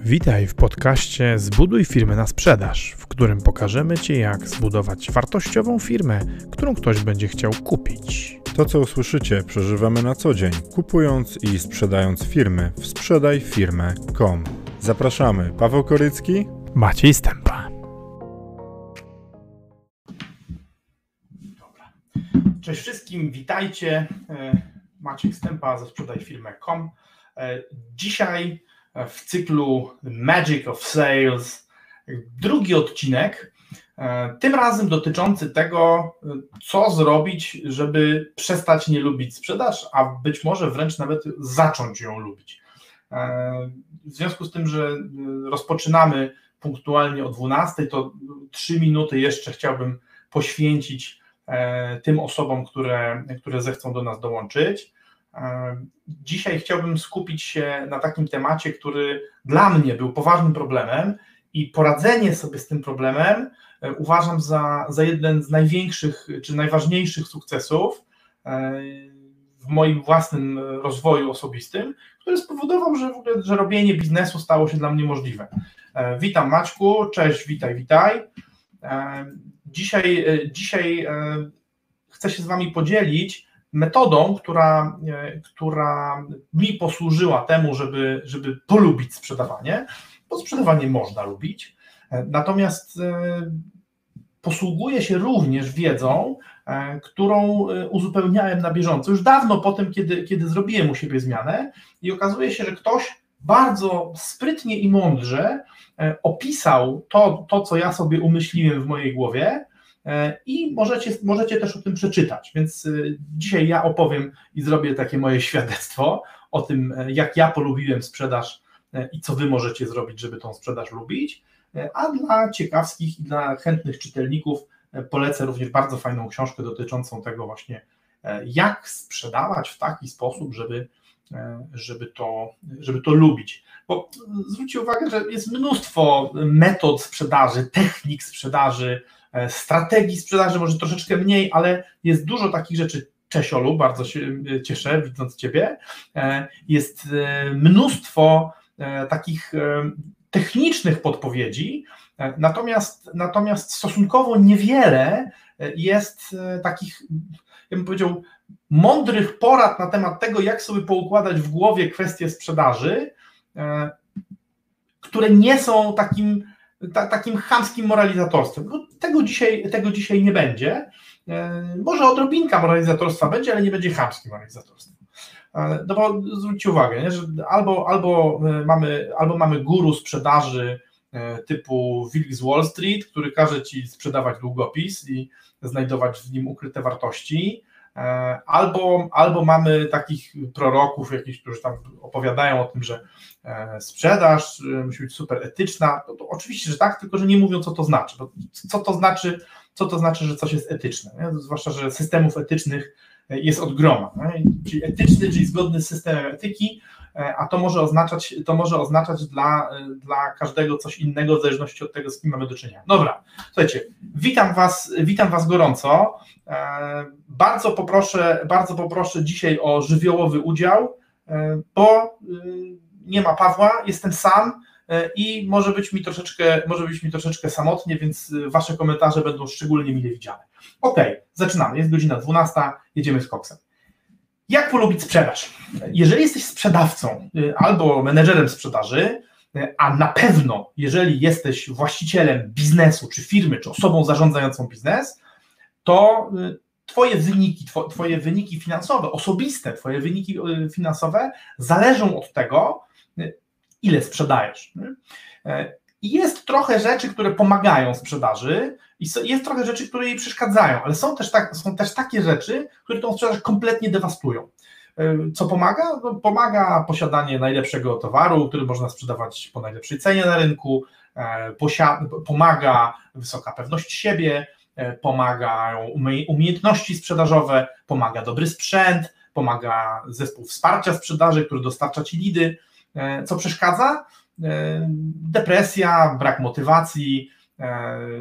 Witaj w podcaście Zbuduj firmę na sprzedaż, w którym pokażemy Ci, jak zbudować wartościową firmę, którą ktoś będzie chciał kupić. To, co usłyszycie, przeżywamy na co dzień, kupując i sprzedając firmy w sprzedajfirmę.com. Zapraszamy, Paweł Korycki, Maciej Stępa. Dobra. Cześć wszystkim, witajcie. E, Maciej Stępa ze sprzedajfirmę.com. E, dzisiaj w cyklu Magic of Sales. Drugi odcinek, e, tym razem dotyczący tego, co zrobić, żeby przestać nie lubić sprzedaż, a być może wręcz nawet zacząć ją lubić. E, w związku z tym, że rozpoczynamy punktualnie o 12, to 3 minuty jeszcze chciałbym poświęcić e, tym osobom, które, które zechcą do nas dołączyć. Dzisiaj chciałbym skupić się na takim temacie, który dla mnie był poważnym problemem i poradzenie sobie z tym problemem e, uważam za, za jeden z największych czy najważniejszych sukcesów e, w moim własnym rozwoju osobistym, który spowodował, że, w ogóle, że robienie biznesu stało się dla mnie możliwe. E, witam Maćku, cześć, witaj, witaj. Dzisiaj, dzisiaj chcę się z Wami podzielić metodą, która, e, która mi posłużyła temu, żeby, żeby polubić sprzedawanie, bo sprzedawanie można lubić, e, natomiast e, posługuję się również wiedzą, którą uzupełniałem na bieżąco, już dawno po tym, kiedy, kiedy zrobiłem u siebie zmianę i okazuje się, że ktoś bardzo sprytnie i mądrze opisał to, to co ja sobie umyśliłem w mojej głowie, i możecie, możecie też o tym przeczytać. Więc e, dzisiaj ja opowiem i zrobię takie moje świadectwo o tym, e, jak ja polubiłem sprzedaż i co wy możecie zrobić, żeby tą sprzedaż lubić. A dla ciekawskich i dla chętnych czytelników polecę również bardzo fajną książkę dotyczącą tego właśnie, jak sprzedawać w taki sposób, żeby, żeby, to, żeby to lubić. Bo zwróćcie uwagę, że jest mnóstwo metod sprzedaży, technik sprzedaży, E, strategii sprzedaży, może troszeczkę mniej, ale jest dużo takich rzeczy. Cześć Olu, bardzo się e, cieszę widząc Ciebie. E, jest mnóstwo takich technicznych podpowiedzi, natomiast, natomiast stosunkowo niewiele jest takich, ja bym powiedział, mądrych porad na temat tego, jak sobie poukładać w głowie kwestie sprzedaży, które nie są takim ta, takim chamskim moralizatorstwem. Tego, dzisiaj, tego dzisiaj nie będzie. E, może odrobinka moralizatorstwa będzie, ale nie będzie chamskim moralizatorstwem. E, no bo zwróćcie uwagę, nie, że albo, albo, e, mamy, albo mamy guru sprzedaży typu Wilk z Wall Street, który każe ci sprzedawać długopis i znajdować w nim ukryte wartości, albo, albo mamy takich proroków, jakichś, którzy tam opowiadają o tym, że e, sprzedaż e, musi być super etyczna. No to oczywiście, że tak, tylko że nie mówią, co to znaczy. Co to znaczy, co to znaczy, że coś jest etyczne? Nie? Zwłaszcza, że systemów etycznych jest od groma. Czyli etyczny, czyli zgodny z systemem etyki, a to może oznaczać, to może oznaczać dla, dla każdego coś innego, w zależności od tego, z kim mamy do czynienia. Dobra, słuchajcie, witam Was, witam Was gorąco. Bardzo poproszę, bardzo poproszę dzisiaj o żywiołowy udział, bo nie ma Pawła, jestem sam i może być mi troszeczkę, może być mi troszeczkę samotnie, więc Wasze komentarze będą szczególnie mile widziane. Ok, zaczynamy, jest godzina 12, jedziemy z koksem. Jak polubić sprzedaż? Jeżeli jesteś sprzedawcą y, albo menedżerem sprzedaży, y, a na pewno, jeżeli jesteś właścicielem biznesu, czy firmy, czy osobą zarządzającą biznes, to y, Twoje wyniki, Twoje wyniki finansowe, osobiste Twoje wyniki finansowe zależą od tego, ile sprzedajesz. I jest trochę rzeczy, które pomagają sprzedaży, i jest trochę rzeczy, które jej przeszkadzają, ale są też, tak, są też takie rzeczy, które tą sprzedaż kompletnie dewastują. E, co pomaga? No, pomaga posiadanie najlepszego towaru, który można sprzedawać po najlepszej cenie na rynku, e, pomaga wysoka pewność siebie, e, pomagają umiejętności sprzedażowe, pomaga dobry sprzęt, pomaga zespół wsparcia sprzedaży, który dostarcza ci lidy. Co przeszkadza? Depresja, brak motywacji,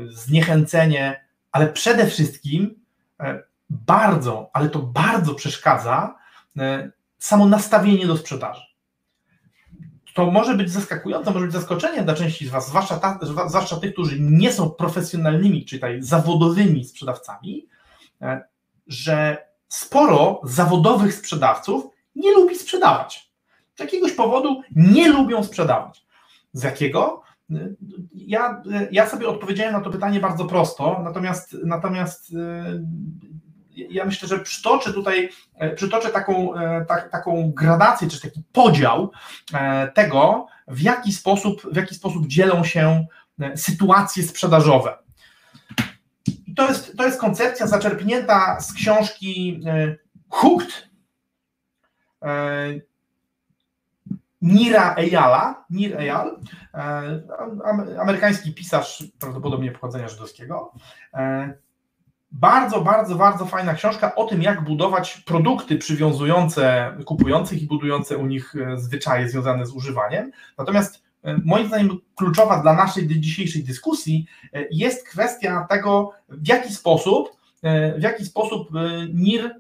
zniechęcenie, ale przede wszystkim e, bardzo, ale to bardzo przeszkadza e, samo nastawienie do sprzedaży. to może być zaskakujące, może być zaskoczenie dla części z Was, zwłaszcza, ta, zwłaszcza tych, którzy nie są profesjonalnymi, czy tutaj zawodowymi sprzedawcami, e, że sporo zawodowych sprzedawców nie lubi sprzedawać. Z jakiegoś powodu nie lubią sprzedawać. Z jakiego? Ja, ja sobie odpowiedziałem na to pytanie bardzo prosto, natomiast, natomiast ja myślę, że przytoczę tutaj, przytoczę taką, tak, taką gradację, czy taki podział e, tego, w jaki sposób, w jaki sposób dzielą się e, sytuacje sprzedażowe. I to jest, to jest koncepcja zaczerpnięta z książki e, Hooked Nira Eyala, Nir Eyal, amerykański pisarz, prawdopodobnie pochodzenia żydowskiego. Bardzo, bardzo, bardzo fajna książka o tym, jak budować produkty przywiązujące kupujących i budujące u nich e, zwyczaje związane z używaniem. Natomiast e, moim zdaniem kluczowa dla naszej dzisiejszej dyskusji e, jest kwestia tego, w jaki sposób, w jaki sposób NIR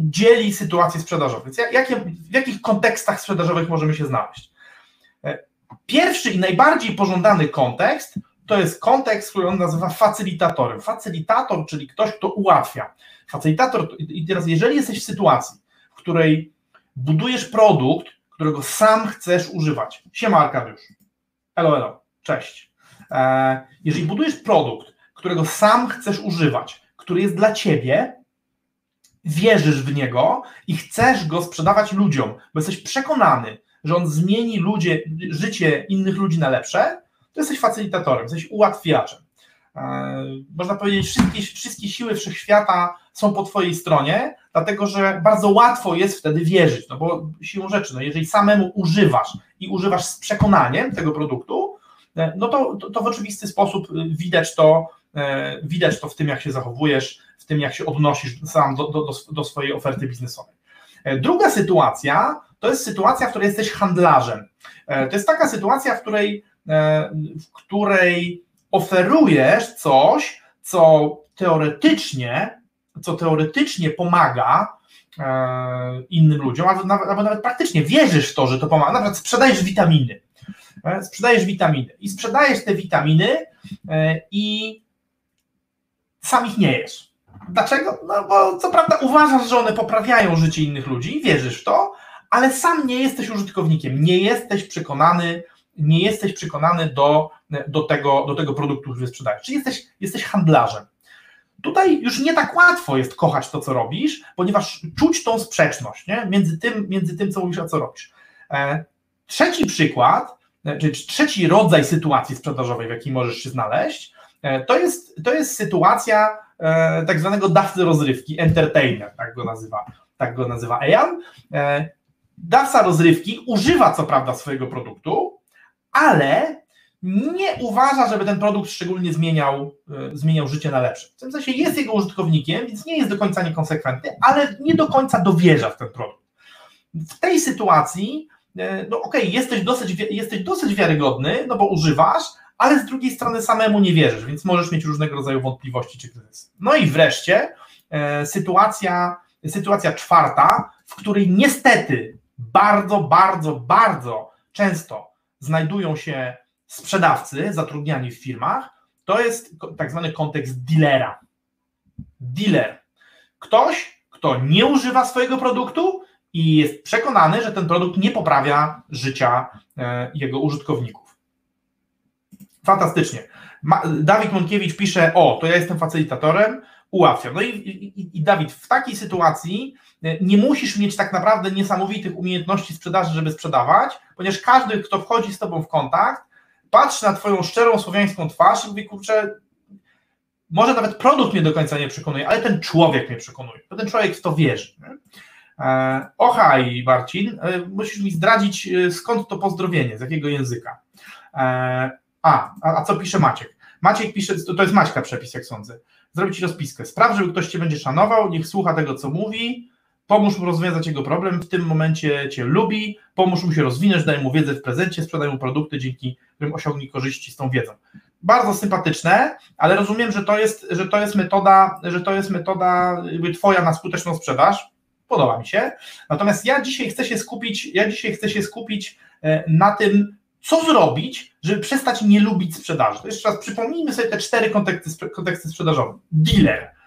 dzieli sytuację sprzedażową. Więc jakie, w jakich kontekstach sprzedażowych możemy się znaleźć? Pierwszy i najbardziej pożądany kontekst to jest kontekst, który on nazywa facylitatorem. Facylitator, czyli ktoś, kto ułatwia. Facylitator, i teraz jeżeli jesteś w sytuacji, w której budujesz produkt, którego sam chcesz używać. Siema Arkadiusz. Elo, elo. Cześć. E, jeżeli budujesz produkt, którego sam chcesz używać, który jest dla ciebie, wierzysz w niego i chcesz go sprzedawać ludziom, bo jesteś przekonany, że on zmieni ludzie, życie innych ludzi na lepsze, to jesteś facylitatorem, jesteś ułatwiaczem. E, można powiedzieć, wszystkie, wszystkie siły wszechświata są po Twojej stronie, dlatego że bardzo łatwo jest wtedy wierzyć, no bo siłą rzeczy, no jeżeli samemu używasz i używasz z przekonaniem tego produktu, e, no to, to, to w oczywisty sposób widać to, e, widać to w tym, jak się zachowujesz, tym, jak się odnosisz sam do, do, do swojej oferty biznesowej. Druga sytuacja to jest sytuacja, w której jesteś handlarzem. To jest taka sytuacja, w której E, w której oferujesz coś, co teoretycznie, co teoretycznie pomaga e, innym ludziom, albo nawet, albo nawet praktycznie wierzysz w to, że to pomaga. Na przykład sprzedajesz witaminy. E, sprzedajesz witaminy i sprzedajesz te witaminy i sam ich nie jesz. Dlaczego? No bo co prawda uważasz, że one poprawiają życie innych ludzi wierzysz w to, ale sam nie jesteś użytkownikiem, nie jesteś przekonany, nie jesteś przekonany do, do, tego, do tego produktu, który sprzedajesz. Czyli jesteś, jesteś handlarzem. Tutaj już nie tak łatwo jest kochać to, co robisz, ponieważ czuć tą sprzeczność nie? Między, tym, między tym, co mówisz, a co robisz. E, trzeci przykład, e, czy trzeci rodzaj sytuacji sprzedażowej, w jakiej możesz się znaleźć, e, to jest, to jest sytuacja tak zwanego dawcy rozrywki, entertainer, tak go nazywa, tak go nazywa Ejan. Dawca rozrywki używa co prawda swojego produktu, ale nie uważa, żeby ten produkt szczególnie zmieniał, e, zmieniał życie na lepsze. W tym sensie jest jego użytkownikiem, więc nie jest do końca niekonsekwentny, ale nie do końca dowierza w ten produkt. W tej sytuacji, e, no okej, okay, jesteś, dosyć, jesteś dosyć wiarygodny, no bo używasz, ale z drugiej strony samemu nie wierzysz, więc możesz mieć różnego rodzaju wątpliwości czy kryzysy. No i wreszcie e, sytuacja, sytuacja czwarta, w której niestety bardzo, bardzo, bardzo często znajdują się sprzedawcy zatrudniani w firmach, to jest tak zwany kontekst dealera. Dealer. Ktoś, kto nie używa swojego produktu i jest przekonany, że ten produkt nie poprawia życia e, jego użytkowników. Fantastycznie. Dawid Monkiewicz pisze: O, to ja jestem facylitatorem, ułatwiam. No i, i, i Dawid, w takiej sytuacji e, nie musisz mieć tak naprawdę niesamowitych umiejętności sprzedaży, żeby sprzedawać, ponieważ każdy, kto wchodzi z Tobą w kontakt, patrzy na Twoją szczerą słowiańską twarz i mówi, kurczę, może nawet produkt mnie do końca nie przekonuje, ale ten człowiek mnie przekonuje, bo ten człowiek w to wierzy. E, Ochaj, Marcin, e, musisz mi zdradzić, skąd to pozdrowienie, z jakiego języka. A, a, co pisze Maciek? Maciek pisze, to jest Maćka przepis, jak sądzę zrobić rozpiskę. Spraw, żeby ktoś Cię będzie szanował, niech słucha tego, co mówi, pomóż mu rozwiązać jego problem, w tym momencie Cię lubi, pomóż mu się rozwinąć, daj mu wiedzę w prezencie, sprzedaj mu produkty, dzięki którym osiągnie korzyści z tą wiedzą. Bardzo sympatyczne, ale rozumiem, że to jest, że to jest metoda, że to jest metoda Twoja na skuteczną sprzedaż. Podoba mi się. Natomiast ja dzisiaj chcę się skupić, ja dzisiaj chcę się skupić na tym, co zrobić, żeby przestać nie lubić sprzedaży. To jeszcze raz przypomnijmy sobie te cztery konteksty, konteksty sprzedażowe. Dealer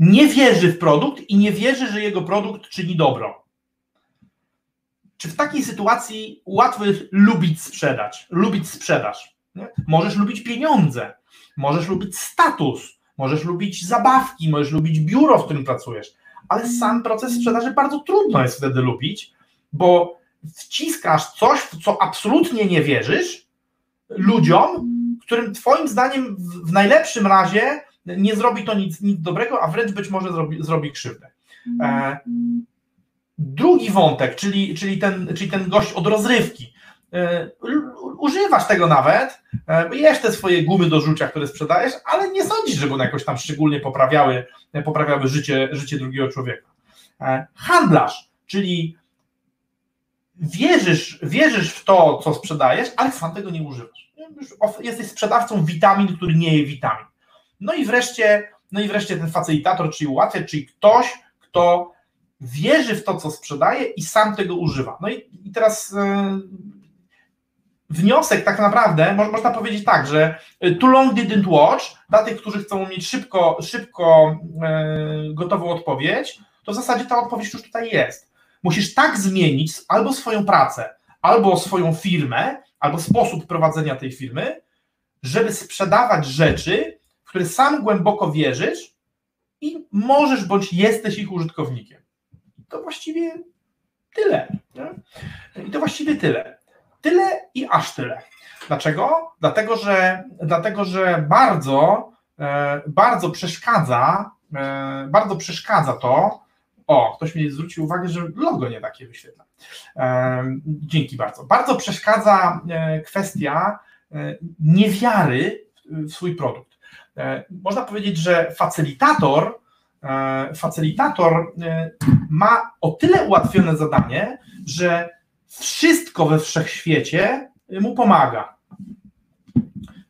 nie wierzy w produkt i nie wierzy, że jego produkt czyni dobro. Czy w takiej sytuacji łatwo jest lubić sprzedać, lubić sprzedaż? Nie? Możesz lubić pieniądze, możesz lubić status, możesz lubić zabawki, możesz lubić biuro, w którym pracujesz, ale sam proces sprzedaży bardzo trudno jest wtedy lubić, bo wciskasz coś, w co absolutnie nie wierzysz, ludziom, którym Twoim zdaniem w najlepszym razie nie zrobi to nic, nic dobrego, a wręcz być może zrobi, zrobi krzywdę. E, drugi wątek, czyli, czyli, ten, czyli ten gość od rozrywki. E, używasz tego nawet, e, jesz te swoje gumy do rzucia, które sprzedajesz, ale nie sądzisz, żeby one jakoś tam szczególnie poprawiały, poprawiały życie, życie drugiego człowieka. E, handlarz, czyli wierzysz, wierzysz w to, co sprzedajesz, ale sam tego nie używasz. Jesteś sprzedawcą witamin, który nie je witamin. No i wreszcie, no i wreszcie ten facylitator, czyli ułatwiacz, czyli ktoś, kto wierzy w to, co sprzedaje i sam tego używa. No i, i teraz wniosek tak naprawdę, można powiedzieć tak, że y, too long didn't watch, dla tych, którzy chcą mieć szybko, szybko e, gotową odpowiedź, to w zasadzie ta odpowiedź już tutaj jest. Musisz tak zmienić albo swoją pracę, albo swoją firmę, albo sposób prowadzenia tej firmy, żeby sprzedawać rzeczy, w które sam głęboko wierzysz i możesz bądź jesteś ich użytkownikiem. To właściwie tyle. Nie? I to właściwie tyle. Tyle i aż tyle. Dlaczego? Dlatego, że, dlatego, że bardzo, e, bardzo przeszkadza, e, bardzo przeszkadza to, o, ktoś mi zwrócił uwagę, że logo nie takie wyświetla. E, dzięki bardzo. Bardzo przeszkadza kwestia niewiary w swój produkt. Można powiedzieć, że facylitator, facylitator ma o tyle ułatwione zadanie, że wszystko we wszechświecie mu pomaga.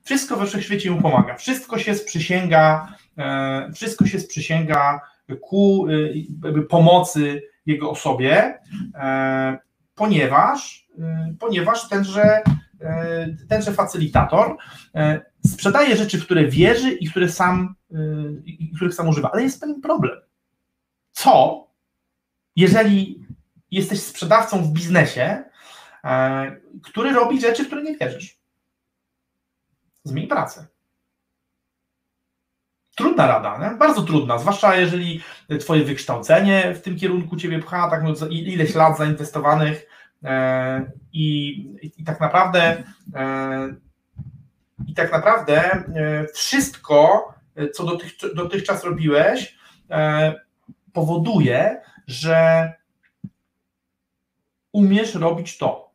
Wszystko we wszechświecie mu pomaga. Wszystko się sprzysięga, e, wszystko się sprzysięga ku e, pomocy jego osobie, e, ponieważ, ponieważ tenże, tenże facylitator sprzedaje rzeczy, w które wierzy i które sam, i których sam używa. Ale jest pewien problem. Co, jeżeli jesteś sprzedawcą w biznesie, e, który robi rzeczy, w które nie wierzysz. Zmień pracę. Trudna rada, nie? bardzo trudna, zwłaszcza jeżeli twoje wykształcenie w tym kierunku ciebie pcha, tak no, ileś lat zainwestowanych e, i, i, i, tak naprawdę e, i tak naprawdę e, wszystko, co dotych, dotychczas robiłeś, e, powoduje, że umiesz robić to.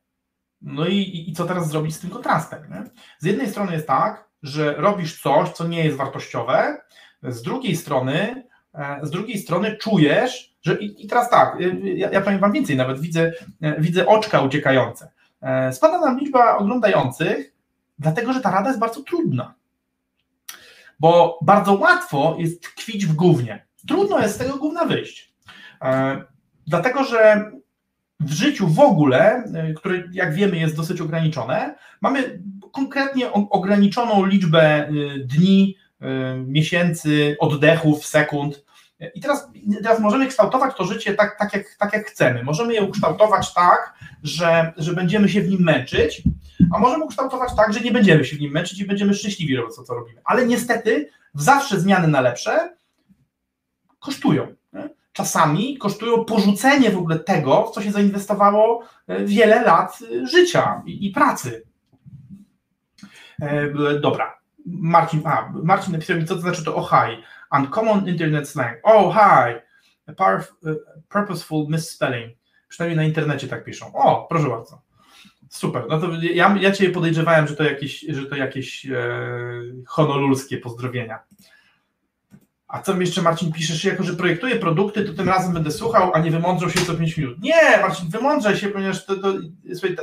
No i, i co teraz zrobić z tym kontrastem? Nie? Z jednej strony jest tak, że robisz coś, co nie jest wartościowe, z drugiej strony, e, z drugiej strony czujesz, że i, i teraz tak, e, ja, ja powiem Wam więcej, nawet widzę, e, widzę oczka uciekające. Spada nam liczba oglądających, dlatego że ta rada jest bardzo trudna. Bo bardzo łatwo jest tkwić w gównie. Trudno jest z tego gówna wyjść. Dlatego, że w życiu w ogóle, e, które jak wiemy jest dosyć ograniczone, mamy konkretnie ograniczoną liczbę e, dni, e, miesięcy, oddechów, sekund. I teraz, teraz możemy kształtować to życie tak, tak, jak, tak jak chcemy. Możemy je ukształtować tak, że, że będziemy się w nim męczyć, a możemy ukształtować tak, że nie będziemy się w nim męczyć i będziemy szczęśliwi robić to, co robimy. Ale niestety zawsze zmiany na lepsze kosztują. Nie? Czasami kosztują porzucenie w ogóle tego, w co się zainwestowało e, wiele lat e, życia i, pracy. E, dobra. Marcin, a, Marcin napisał mi, co to znaczy to oh hi. Uncommon internet slang. Oh hi. Purposeful misspelling. Przynajmniej na internecie tak piszą. O, proszę bardzo. Super. No to ja, ja Cię podejrzewałem, że to jakieś, że to jakieś e, honolulskie pozdrowienia. A co mi jeszcze Marcin piszesz, jako że projektuję produkty, to tym razem będę słuchał, a nie wymądrzał się co 5 minut. Nie, Marcin, wymądrzaj się, ponieważ to, to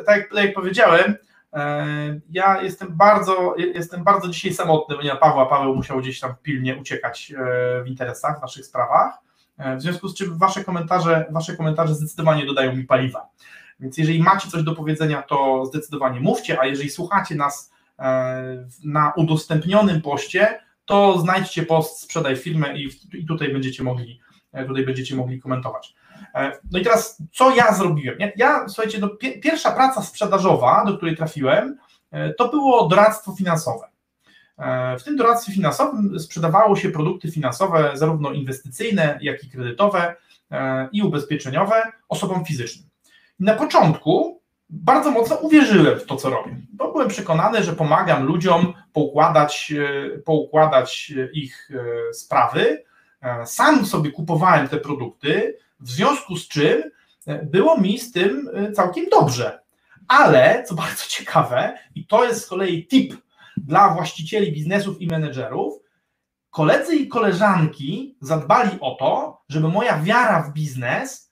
tak, tak jak powiedziałem, e, ja jestem bardzo, jestem bardzo dzisiaj samotny, bo nie Pawła, Paweł musiał gdzieś tam pilnie uciekać e, w interesach, w naszych sprawach, e, w związku z czym wasze komentarze, wasze komentarze zdecydowanie dodają mi paliwa. Więc jeżeli macie coś do powiedzenia, to zdecydowanie mówcie, a jeżeli słuchacie nas na udostępnionym poście, to znajdźcie post, sprzedaj firmę i, i tutaj będziecie mogli tutaj będziecie mogli komentować. No i teraz, co ja zrobiłem? Ja, ja słuchajcie, no, pierwsza praca sprzedażowa, do której trafiłem, to było doradztwo finansowe. E, w tym doradztwie finansowym sprzedawało się produkty finansowe, zarówno inwestycyjne, jak i kredytowe e, i ubezpieczeniowe osobom fizycznym. na początku bardzo mocno uwierzyłem w to, co robię, bo byłem przekonany, że pomagam ludziom poukładać, e, poukładać ich sprawy. Sam sobie kupowałem te produkty, w związku z czym było mi z tym całkiem dobrze. Ale, co bardzo ciekawe, i to jest z kolei tip dla właścicieli biznesów i menedżerów, koledzy i koleżanki zadbali o to, żeby moja wiara w biznes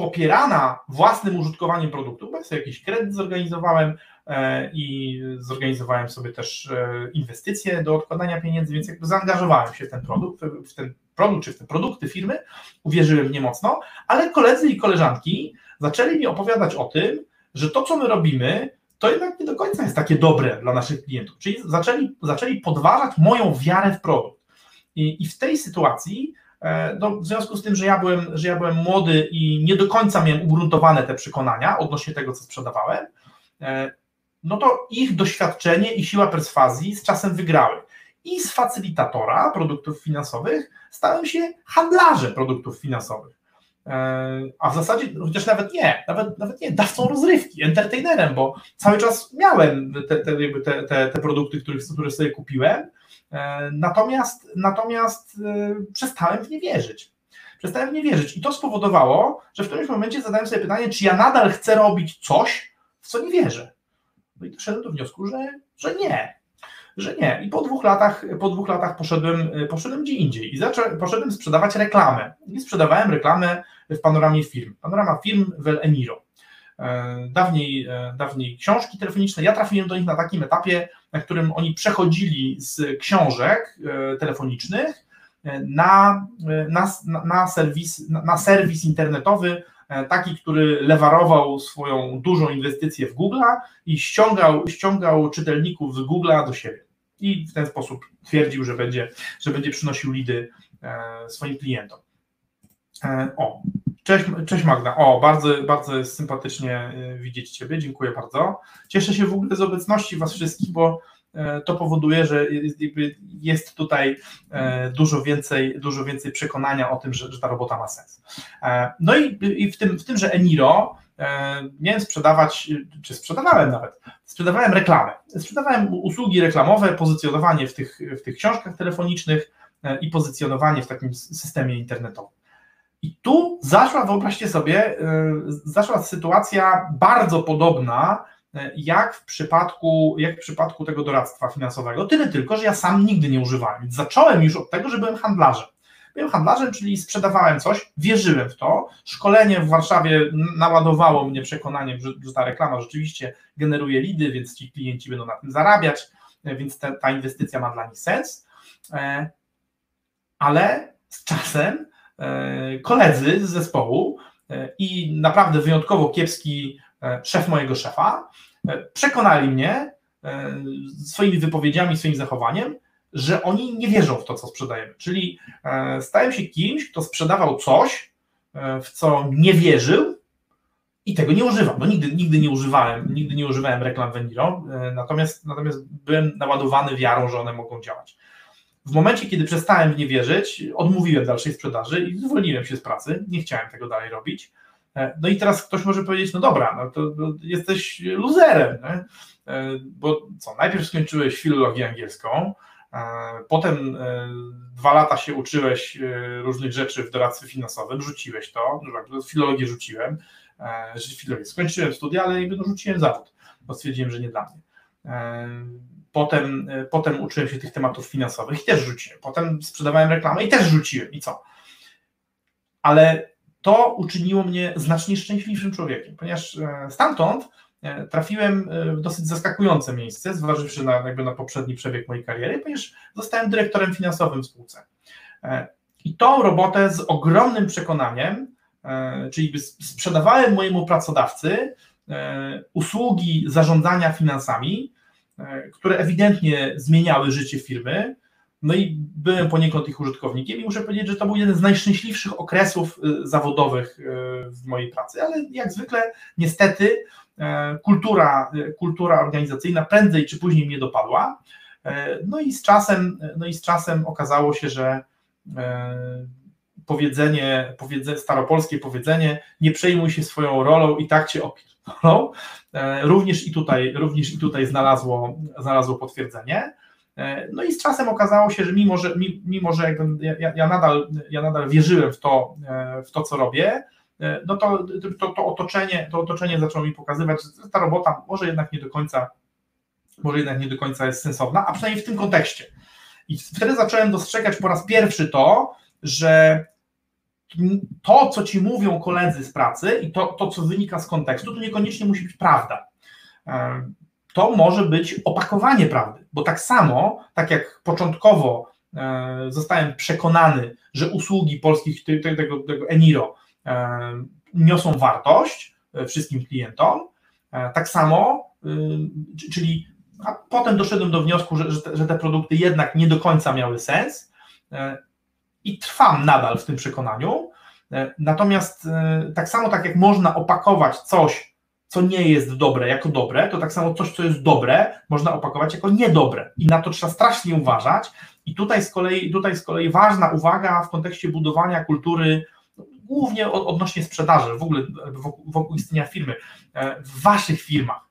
popierana własnym użytkowaniem produktu, bo ja sobie jakiś kredyt zorganizowałem e, i zorganizowałem sobie też e, inwestycje do odkładania pieniędzy, więc jakby zaangażowałem się w ten produkt, w ten produkt czy w te produkty firmy, uwierzyłem w nie mocno, ale koledzy i koleżanki zaczęli mi opowiadać o tym, że to, co my robimy, to jednak nie do końca jest takie dobre dla naszych klientów. Czyli zaczęli, zaczęli podważać moją wiarę w produkt. I, i w tej sytuacji, no, w związku z tym, że ja, byłem, że ja byłem młody i nie do końca miałem ugruntowane te przekonania odnośnie tego, co sprzedawałem, e, no to ich doświadczenie i siła perswazji z czasem wygrały. I z facylitatora produktów finansowych stałem się handlarzem produktów finansowych. E, a w zasadzie, chociaż nawet nie, nawet, nawet nie, dawcą rozrywki, entertainerem, bo cały czas miałem te, te, te, te, produkty, których, które sobie kupiłem, e, natomiast, natomiast e, przestałem w nie wierzyć. Przestałem w nie wierzyć i to spowodowało, że w którymś momencie zadałem sobie pytanie, czy ja nadal chcę robić coś, w co nie wierzę. No i doszedłem do wniosku, że, że nie, że nie. I po dwóch latach, po dwóch latach poszedłem, poszedłem gdzie indziej i zacząłem, poszedłem sprzedawać reklamę. I sprzedawałem reklamę w panoramie film. Panorama film Vel Eniro. E, dawniej, e, dawniej książki telefoniczne. Ja trafiłem do nich na takim etapie, na którym oni przechodzili z książek e, telefonicznych na, na, na, serwis, na serwis internetowy, taki, który lewarował swoją dużą inwestycję w Google i ściągał, ściągał czytelników z Google'a do siebie. I w ten sposób twierdził, że będzie, że będzie przynosił lidy swoim klientom. O, Cześć, cześć Magda. O, bardzo, bardzo sympatycznie y, widzieć Ciebie. Dziękuję bardzo. Cieszę się w ogóle z obecności Was wszystkich, bo e, to powoduje, że jest tutaj e, dużo więcej, dużo więcej przekonania o tym, że, że ta robota ma sens. E, no i, i w, tym, w tym, że Eniro miałem sprzedawać, czy sprzedawałem nawet, sprzedawałem reklamę. Sprzedawałem usługi reklamowe, pozycjonowanie w tych, w tych książkach telefonicznych i pozycjonowanie w takim systemie internetowym. I tu zaszła, wyobraźcie sobie, y, zaszła sytuacja bardzo podobna y, jak w przypadku, jak w przypadku tego doradztwa finansowego, tyle tylko, że ja sam nigdy nie używałem. Zacząłem już od tego, że byłem handlarzem. Byłem handlarzem, czyli sprzedawałem coś, wierzyłem w to. Szkolenie w Warszawie naładowało mnie przekonaniem, że, ta reklama rzeczywiście generuje lidy, więc ci klienci będą na tym zarabiać, y, więc ta inwestycja ma dla nich sens. Ale z czasem E, koledzy z zespołu e, i naprawdę wyjątkowo kiepski e, szef mojego szefa przekonali mnie swoimi wypowiedziami, swoim zachowaniem, że oni nie wierzą w to, co sprzedajemy. Czyli stałem się kimś, kto sprzedawał coś, w co nie wierzył i tego nie używam. No nigdy, nigdy nie używałem, nigdy nie używałem reklam Veniro, natomiast, natomiast byłem naładowany wiarą, że one mogą działać. W momencie, kiedy przestałem w nie wierzyć, odmówiłem dalszej sprzedaży i zwolniłem się z pracy. Nie chciałem tego dalej robić. E, no i teraz ktoś może powiedzieć, no dobra, no to, to jesteś luzerem, nie? E, bo co, najpierw skończyłeś filologię angielską, e, potem dwa lata się uczyłeś różnych rzeczy w doradztwie finansowym, rzuciłeś to, no filologię rzuciłem, filologię. skończyłem studia, ale no, rzuciłem zawód, bo stwierdziłem, że nie dla mnie Potem, e, potem uczyłem się tych tematów finansowych i też rzuciłem. Potem sprzedawałem reklamę i też rzuciłem. I co? Ale to uczyniło mnie znacznie szczęśliwszym człowiekiem, ponieważ e, stamtąd e, trafiłem w dosyć zaskakujące miejsce, zważywszy na, jakby na poprzedni przebieg mojej kariery, ponieważ zostałem dyrektorem finansowym w spółce. I tą robotę z ogromnym przekonaniem czyli sprzedawałem mojemu pracodawcy usługi zarządzania finansami, które ewidentnie zmieniały życie firmy, no i byłem poniekąd ich użytkownikiem i muszę powiedzieć, że to był jeden z najszczęśliwszych okresów y, zawodowych y, w mojej pracy, ale jak zwykle niestety e, kultura, kultura organizacyjna prędzej czy później mnie dopadła. E, no i z czasem, no i z czasem okazało się, że e, powiedzenie, powiedzenie, staropolskie powiedzenie, nie przejmuj się swoją rolą i tak cię opierdolą, również i tutaj, również i tutaj znalazło, znalazło potwierdzenie. E, no i z czasem okazało się, że mimo, że, mimo, że ja, ja, nadal, ja nadal wierzyłem w to, e, w to co robię, e, no to, to, to, otoczenie, to otoczenie zaczęło mi pokazywać, że ta robota może jednak nie do końca, może jednak nie do końca jest sensowna, a przynajmniej w tym kontekście. I wtedy zacząłem dostrzegać po raz pierwszy to, że to, co ci mówią koledzy z pracy i to, to co wynika z kontekstu, to niekoniecznie musi być prawda. To może być opakowanie prawdy, bo tak samo, tak jak początkowo e, zostałem przekonany, że usługi polskich tego, tego Eniro e, niosą wartość e, wszystkim klientom, tak samo, czyli a potem doszedłem do wniosku, że, że te produkty jednak nie do końca miały sens i trwam nadal w tym przekonaniu. Natomiast tak samo tak jak można opakować coś co nie jest dobre jako dobre, to tak samo coś, co jest dobre, można opakować jako niedobre. I na to trzeba strasznie uważać. I tutaj z kolei, tutaj z kolei ważna uwaga w kontekście budowania kultury, głównie odnośnie sprzedaży, w ogóle wokół, wokół istnienia firmy, e, w waszych firmach.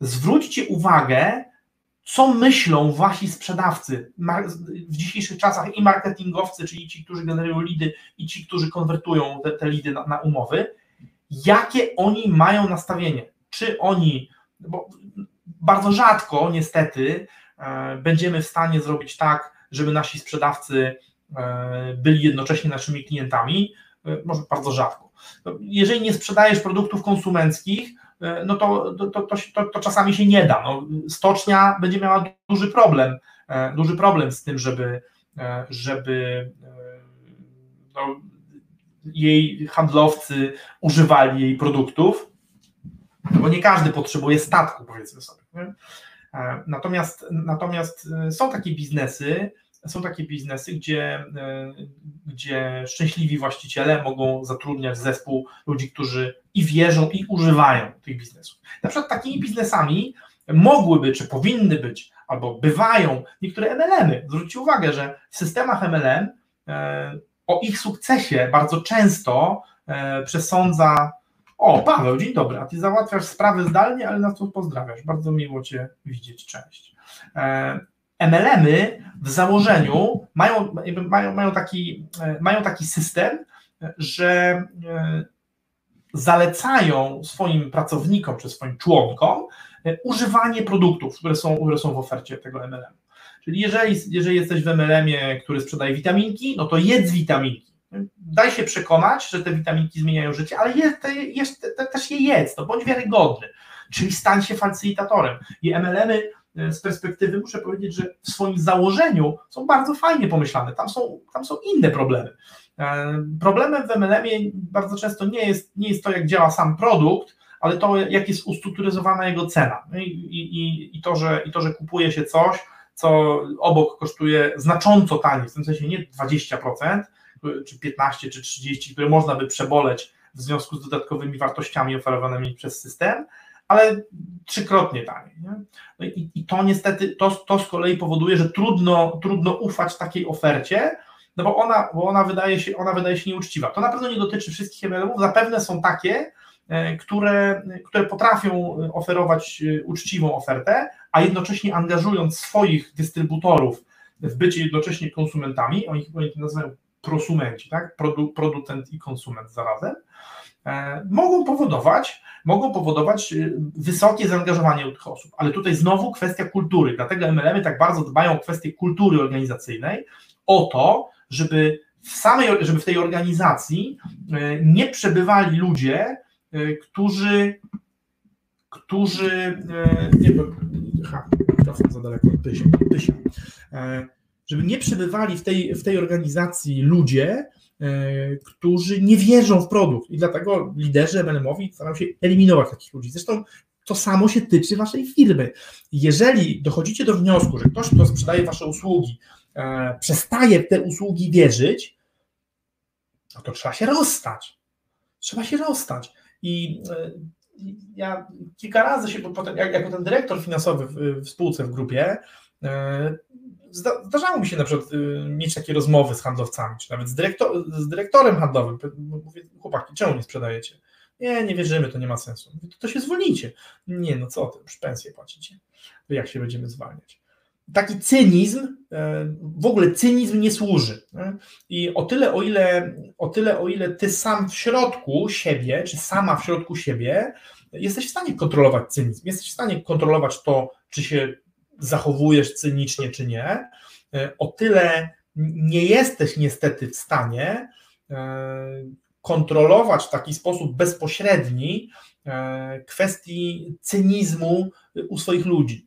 Zwróćcie uwagę, co myślą wasi sprzedawcy w dzisiejszych czasach i marketingowcy, czyli ci, którzy generują lidy i ci, którzy konwertują te, te lidy na, na umowy, jakie oni mają nastawienie. Czy oni, bo bardzo rzadko niestety e, będziemy w stanie zrobić tak, żeby nasi sprzedawcy e, byli jednocześnie naszymi klientami, e, może bardzo rzadko. Jeżeli nie sprzedajesz produktów konsumenckich, no to, to, to, to, czasami się nie da. No, stocznia będzie miała duży problem, duży problem z tym, żeby, żeby no, jej handlowcy używali jej produktów, no bo nie każdy potrzebuje statku, powiedzmy sobie. E, natomiast, natomiast e, są takie biznesy, są takie biznesy, gdzie, e, gdzie szczęśliwi właściciele mogą zatrudniać zespół ludzi, którzy i wierzą, i używają tych biznesów. Na przykład takimi biznesami mogłyby, czy powinny być, albo bywają niektóre MLM-y. Zwróćcie uwagę, że w systemach MLM o ich sukcesie bardzo często e, przesądza o, Paweł, dzień dobry, a ty załatwiasz sprawy zdalnie, ale nas tu pozdrawiasz. Bardzo miło cię widzieć, cześć. E, MLM-y w założeniu mają, mają, mają, taki, e, mają taki system, że zalecają swoim pracownikom czy swoim członkom używanie produktów, które są, które są w ofercie tego MLM. Czyli jeżeli, jeżeli jesteś w MLM-ie, który sprzedaje witaminki, no to jedz witaminki. Daj się przekonać, że te witaminki zmieniają życie, ale je, te, je, te, też je jedz, to bądź wiarygodny. Czyli stań się facylitatorem. I MLM-y e, z perspektywy muszę powiedzieć, że w swoim założeniu są bardzo fajnie pomyślane. Tam są, tam są inne problemy. E, problemem w MLM-ie bardzo często nie jest, nie jest to, jak działa sam produkt, ale to, jak jest ustrukturyzowana jego cena. No I, i, i, to, że, I to, że kupuje się coś, co obok kosztuje znacząco taniej, w tym sensie nie 20%, czy 15, czy 30, które można by przeboleć w związku z dodatkowymi wartościami oferowanymi przez system, ale trzykrotnie taniej. No i, i, to niestety, to, to z kolei powoduje, że trudno, trudno ufać takiej ofercie, no bo ona, bo ona wydaje się, ona wydaje się nieuczciwa. To na pewno nie dotyczy wszystkich MLM-ów, zapewne są takie, E, które, które potrafią oferować e, uczciwą ofertę, a jednocześnie angażując swoich dystrybutorów w bycie jednocześnie konsumentami, oni, oni to nazywają prosumenci, tak? Produ, producent i konsument zarazem, e, mogą powodować, mogą powodować wysokie zaangażowanie tych osób. Ale tutaj znowu kwestia kultury, dlatego MLM-y tak bardzo dbają o kwestię kultury organizacyjnej, o to, żeby w samej, żeby w tej organizacji nie przebywali ludzie, E, którzy, którzy, e, nie ha, za daleko, pysia, pysia, e, żeby nie przebywali w tej, w tej organizacji ludzie, którzy nie wierzą w produkt i dlatego liderzy MLM-owi starają się eliminować takich ludzi. Zresztą to samo się tyczy waszej firmy. Jeżeli dochodzicie do wniosku, że ktoś, kto sprzedaje wasze usługi, e, przestaje w te usługi wierzyć, no to trzeba się rozstać. Trzeba się rozstać. I e, ja kilka razy się potem, jak, jako ten dyrektor finansowy w, w spółce, w grupie, e, zdarzało mi się na przykład y, mieć takie rozmowy z handlowcami, czy nawet z, dyrektor, z dyrektorem handlowym. Mówię, chłopaki, czemu nie sprzedajecie? Nie, nie wierzymy, to nie ma sensu. Mówię, to, to się zwolnijcie. Nie, no co ty, już pensję płacicie. Jak się będziemy zwalniać? Taki cynizm, e, w ogóle cynizm nie służy. I o tyle, o ile, o tyle, o ile ty sam w środku siebie, czy sama w środku siebie, jesteś w stanie kontrolować cynizm, jesteś w stanie kontrolować to, czy się zachowujesz cynicznie, czy nie, e, o tyle nie jesteś niestety w stanie e, kontrolować w taki sposób bezpośredni e, kwestii cynizmu u swoich ludzi.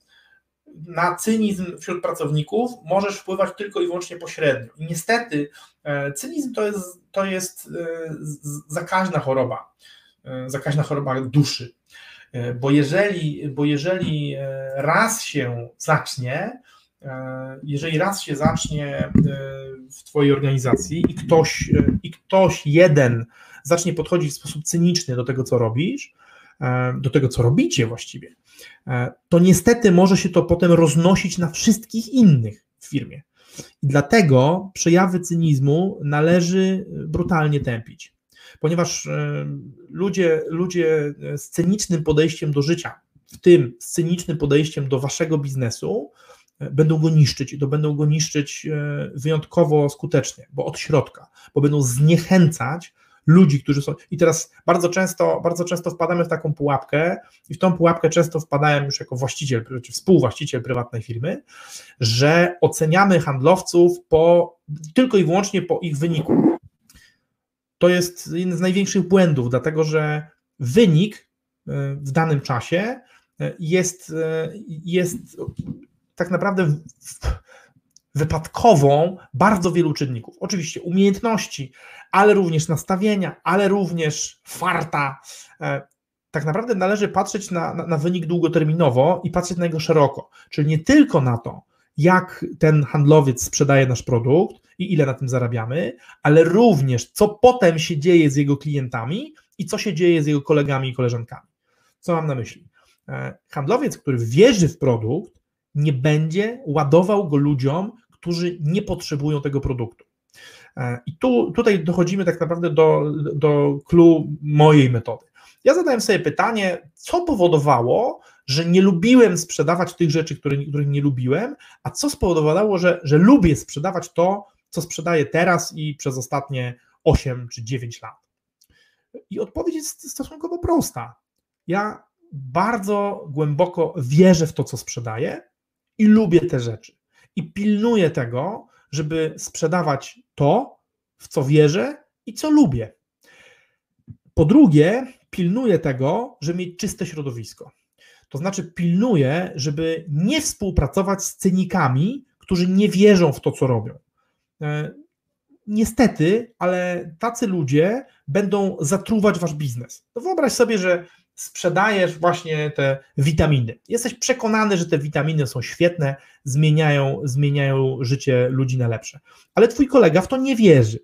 Na cynizm wśród pracowników możesz wpływać tylko i wyłącznie pośrednio. I niestety cynizm to jest, to jest zakaźna choroba, zakaźna choroba duszy. E, bo jeżeli, bo jeżeli e, raz się zacznie, e, jeżeli raz się zacznie w Twojej organizacji i ktoś, i ktoś jeden zacznie podchodzić w sposób cyniczny do tego, co robisz, do tego, co robicie właściwie, to niestety może się to potem roznosić na wszystkich innych w firmie. I dlatego przejawy cynizmu należy brutalnie tępić ponieważ e, ludzie, ludzie z cynicznym podejściem do życia, w tym z cynicznym podejściem do waszego biznesu, e, będą go niszczyć i to będą go niszczyć e, wyjątkowo skutecznie, bo od środka, bo będą zniechęcać ludzi, którzy są. I teraz bardzo często, bardzo często wpadamy w taką pułapkę, i w tą pułapkę często wpadałem już jako właściciel, czy współwłaściciel prywatnej firmy, że oceniamy handlowców po, tylko i wyłącznie po ich wyniku to jest jeden z największych błędów, dlatego że wynik e, w danym czasie e, jest, e, jest tak naprawdę wypadkową bardzo wielu czynników. Oczywiście umiejętności, ale również nastawienia, ale również farta. Tak naprawdę należy patrzeć na, na, na wynik długoterminowo i patrzeć na niego szeroko, czyli nie tylko na to, jak ten handlowiec sprzedaje nasz produkt i ile na tym zarabiamy, ale również co potem się dzieje z jego klientami i co się dzieje z jego kolegami i koleżankami. Co mam na myśli? E, handlowiec, który wierzy w produkt, nie będzie ładował go ludziom, którzy nie potrzebują tego produktu. E, I tu, tutaj dochodzimy tak naprawdę do, do clue mojej metody. Ja zadałem sobie pytanie, co powodowało, że nie lubiłem sprzedawać tych rzeczy, których nie lubiłem, a co spowodowało, że, że lubię sprzedawać to, co sprzedaję teraz i przez ostatnie 8 czy 9 lat. I odpowiedź jest stosunkowo prosta. Ja bardzo głęboko wierzę w to, co sprzedaję i lubię te rzeczy. I pilnuję tego, żeby sprzedawać to, w co wierzę i co lubię. Po drugie, pilnuję tego, żeby mieć czyste środowisko. To znaczy, pilnuję, żeby nie współpracować z cynikami, którzy nie wierzą w to, co robią. E, niestety, ale tacy ludzie będą zatruwać wasz biznes. No wyobraź sobie, że sprzedajesz właśnie te witaminy. Jesteś przekonany, że te witaminy są świetne, zmieniają, zmieniają życie ludzi na lepsze. Ale twój kolega w to nie wierzy.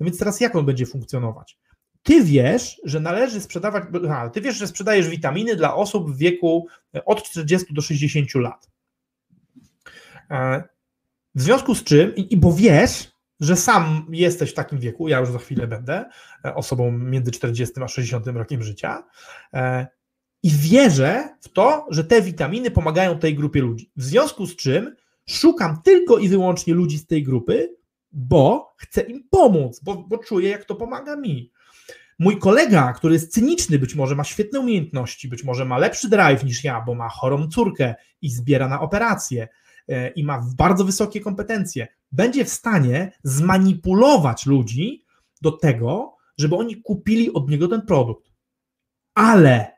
No więc teraz jak on będzie funkcjonować? Ty wiesz, że należy sprzedawać, a, ty wiesz, że sprzedajesz witaminy dla osób w wieku e, od 40 do 60 lat. E, w związku z czym, i, i bo wiesz, że sam jesteś w takim wieku, ja już za chwilę będę e, osobą między 40 a 60 rokiem życia, i wierzę w to, że te witaminy pomagają tej grupie ludzi. W związku z czym szukam tylko i wyłącznie ludzi z tej grupy, bo chcę im pomóc, bo, bo czuję, jak to pomaga mi. Mój kolega, który jest cyniczny, być może ma świetne umiejętności, być może ma lepszy drive niż ja, bo ma chorą córkę i zbiera na operacje e, i ma bardzo wysokie kompetencje, będzie w stanie zmanipulować ludzi do tego, żeby oni kupili od niego ten produkt. Ale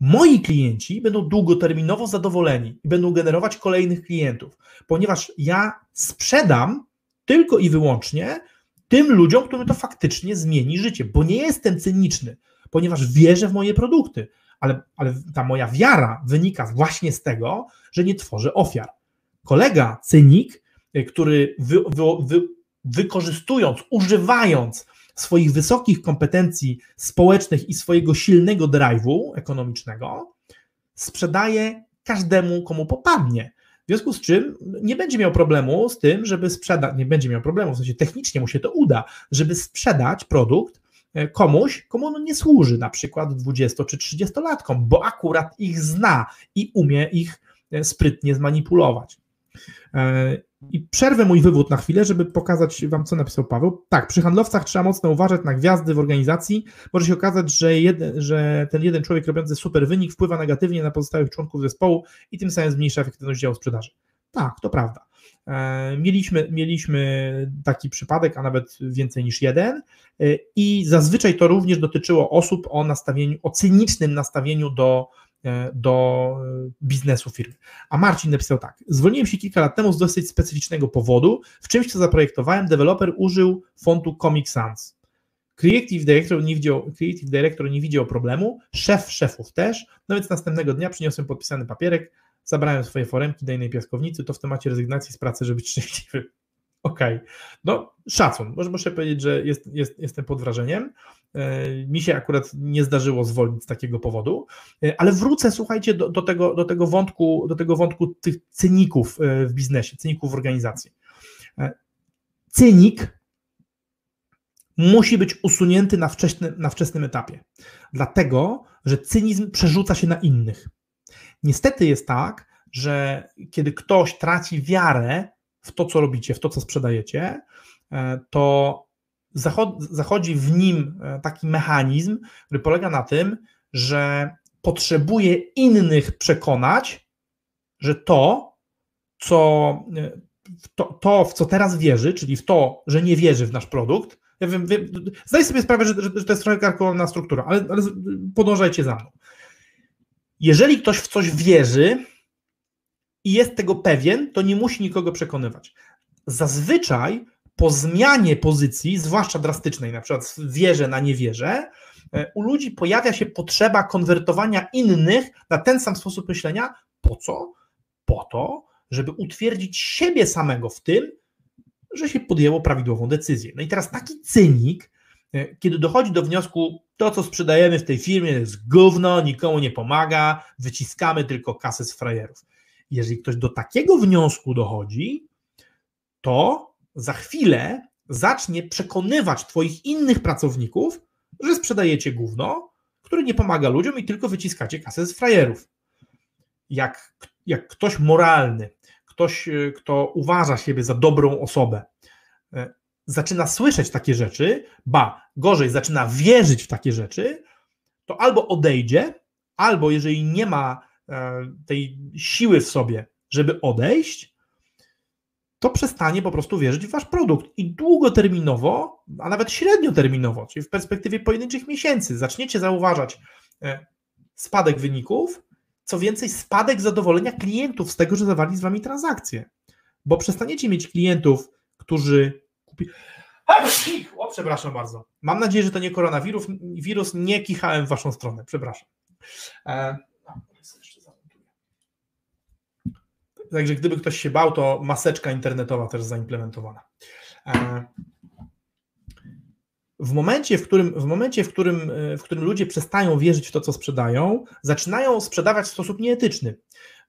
moi klienci będą długoterminowo zadowoleni i będą generować kolejnych klientów, ponieważ ja sprzedam tylko i wyłącznie tym ludziom, którym to faktycznie zmieni życie, bo nie jestem cyniczny, ponieważ wierzę w moje produkty, ale, ale ta moja wiara wynika właśnie z tego, że nie tworzę ofiar. Kolega, cynik, y, który wy, wy, wy, wykorzystując, używając swoich wysokich kompetencji społecznych i swojego silnego drive'u ekonomicznego, sprzedaje każdemu, komu popadnie. W związku z czym nie będzie miał problemu z tym, żeby sprzedać, nie będzie miał problemu, w sensie technicznie mu się to uda, żeby sprzedać produkt e, komuś, komu on nie służy, na przykład 20 czy 30-latkom, bo akurat ich zna i umie ich e, sprytnie zmanipulować. I przerwę mój wywód na chwilę, żeby pokazać Wam, co napisał Paweł. Tak, przy handlowcach trzeba mocno uważać na gwiazdy w organizacji. Może się okazać, że, że ten jeden człowiek robiący super wynik wpływa negatywnie na pozostałych członków zespołu i tym samym zmniejsza efektywność działu sprzedaży. Tak, to prawda. E, mieliśmy, mieliśmy taki przypadek, a nawet więcej niż jeden, e, i zazwyczaj to również dotyczyło osób o nastawieniu, o cynicznym nastawieniu do, do e, biznesu firmy. A Marcin napisał tak: Zwolniłem się kilka lat temu z dosyć specyficznego powodu. W czymś, co zaprojektowałem, deweloper użył fontu Comic Sans. Creative Director, nie widział, Creative Director nie widział problemu, szef szefów też, no więc następnego dnia przyniosłem podpisany papierek, zabrałem swoje foremki do innej piaskownicy, to w temacie rezygnacji z pracy, żeby być szczęśliwy. Okej, okay. no szacun, może muszę powiedzieć, że jest, jest, jestem pod wrażeniem. E, mi się akurat nie zdarzyło zwolnić z takiego powodu, e, ale wrócę, słuchajcie, do, do, tego, do, tego, wątku, do tego wątku tych cyników e, w biznesie, cyników w organizacji. Cynik musi być usunięty na wczesnym, na wczesnym etapie, dlatego że cynizm przerzuca się na innych. Niestety jest tak, że kiedy ktoś traci wiarę w to, co robicie, w to, co sprzedajecie, to zachodzi w nim e, taki mechanizm, który polega na tym, że potrzebuje innych przekonać, że to, co, e, to, to, w co teraz wierzy, czyli w to, że nie wierzy w nasz produkt, ja wiem, wiem, sobie sprawę, że, że, to jest trochę karkowana struktura, ale, ale podążajcie za mną. Jeżeli ktoś w coś wierzy i jest tego pewien, to nie musi nikogo przekonywać. Zazwyczaj po zmianie pozycji, zwłaszcza drastycznej, na przykład z wierze na niewierze, e, u ludzi pojawia się potrzeba konwertowania innych na ten sam sposób myślenia. Po co? Po to, żeby utwierdzić siebie samego w tym, że się podjęło prawidłową decyzję. No i teraz taki cynik, e, kiedy dochodzi do wniosku, to co sprzedajemy w tej firmie jest gówno, nikomu nie pomaga, wyciskamy tylko kasę z frajerów. Jeżeli ktoś do takiego wniosku dochodzi, to za chwilę zacznie przekonywać Twoich innych pracowników, że sprzedajecie gówno, które nie pomaga ludziom i tylko wyciskacie kasę z frajerów. Jak, jak ktoś moralny, ktoś, e, kto uważa siebie za dobrą osobę, e, zaczyna słyszeć takie rzeczy, ba, gorzej, zaczyna wierzyć w takie rzeczy, to albo odejdzie, albo jeżeli nie ma e, tej siły w sobie, żeby odejść, to przestanie po prostu wierzyć w wasz produkt i długoterminowo, a nawet średnioterminowo, czyli w perspektywie pojedynczych miesięcy, zaczniecie zauważać e, spadek wyników, co więcej, spadek zadowolenia klientów z tego, że zawarli z wami transakcje. Bo przestaniecie mieć klientów, którzy kupi. O, przepraszam bardzo. Mam nadzieję, że to nie koronawirus. Wirus nie kichałem w waszą stronę. Przepraszam. E, Także gdyby ktoś się bał, to maseczka internetowa też zaimplementowana. E, w momencie, w którym, w, momencie w, którym, e, w którym ludzie przestają wierzyć w to, co sprzedają, zaczynają sprzedawać w sposób nieetyczny.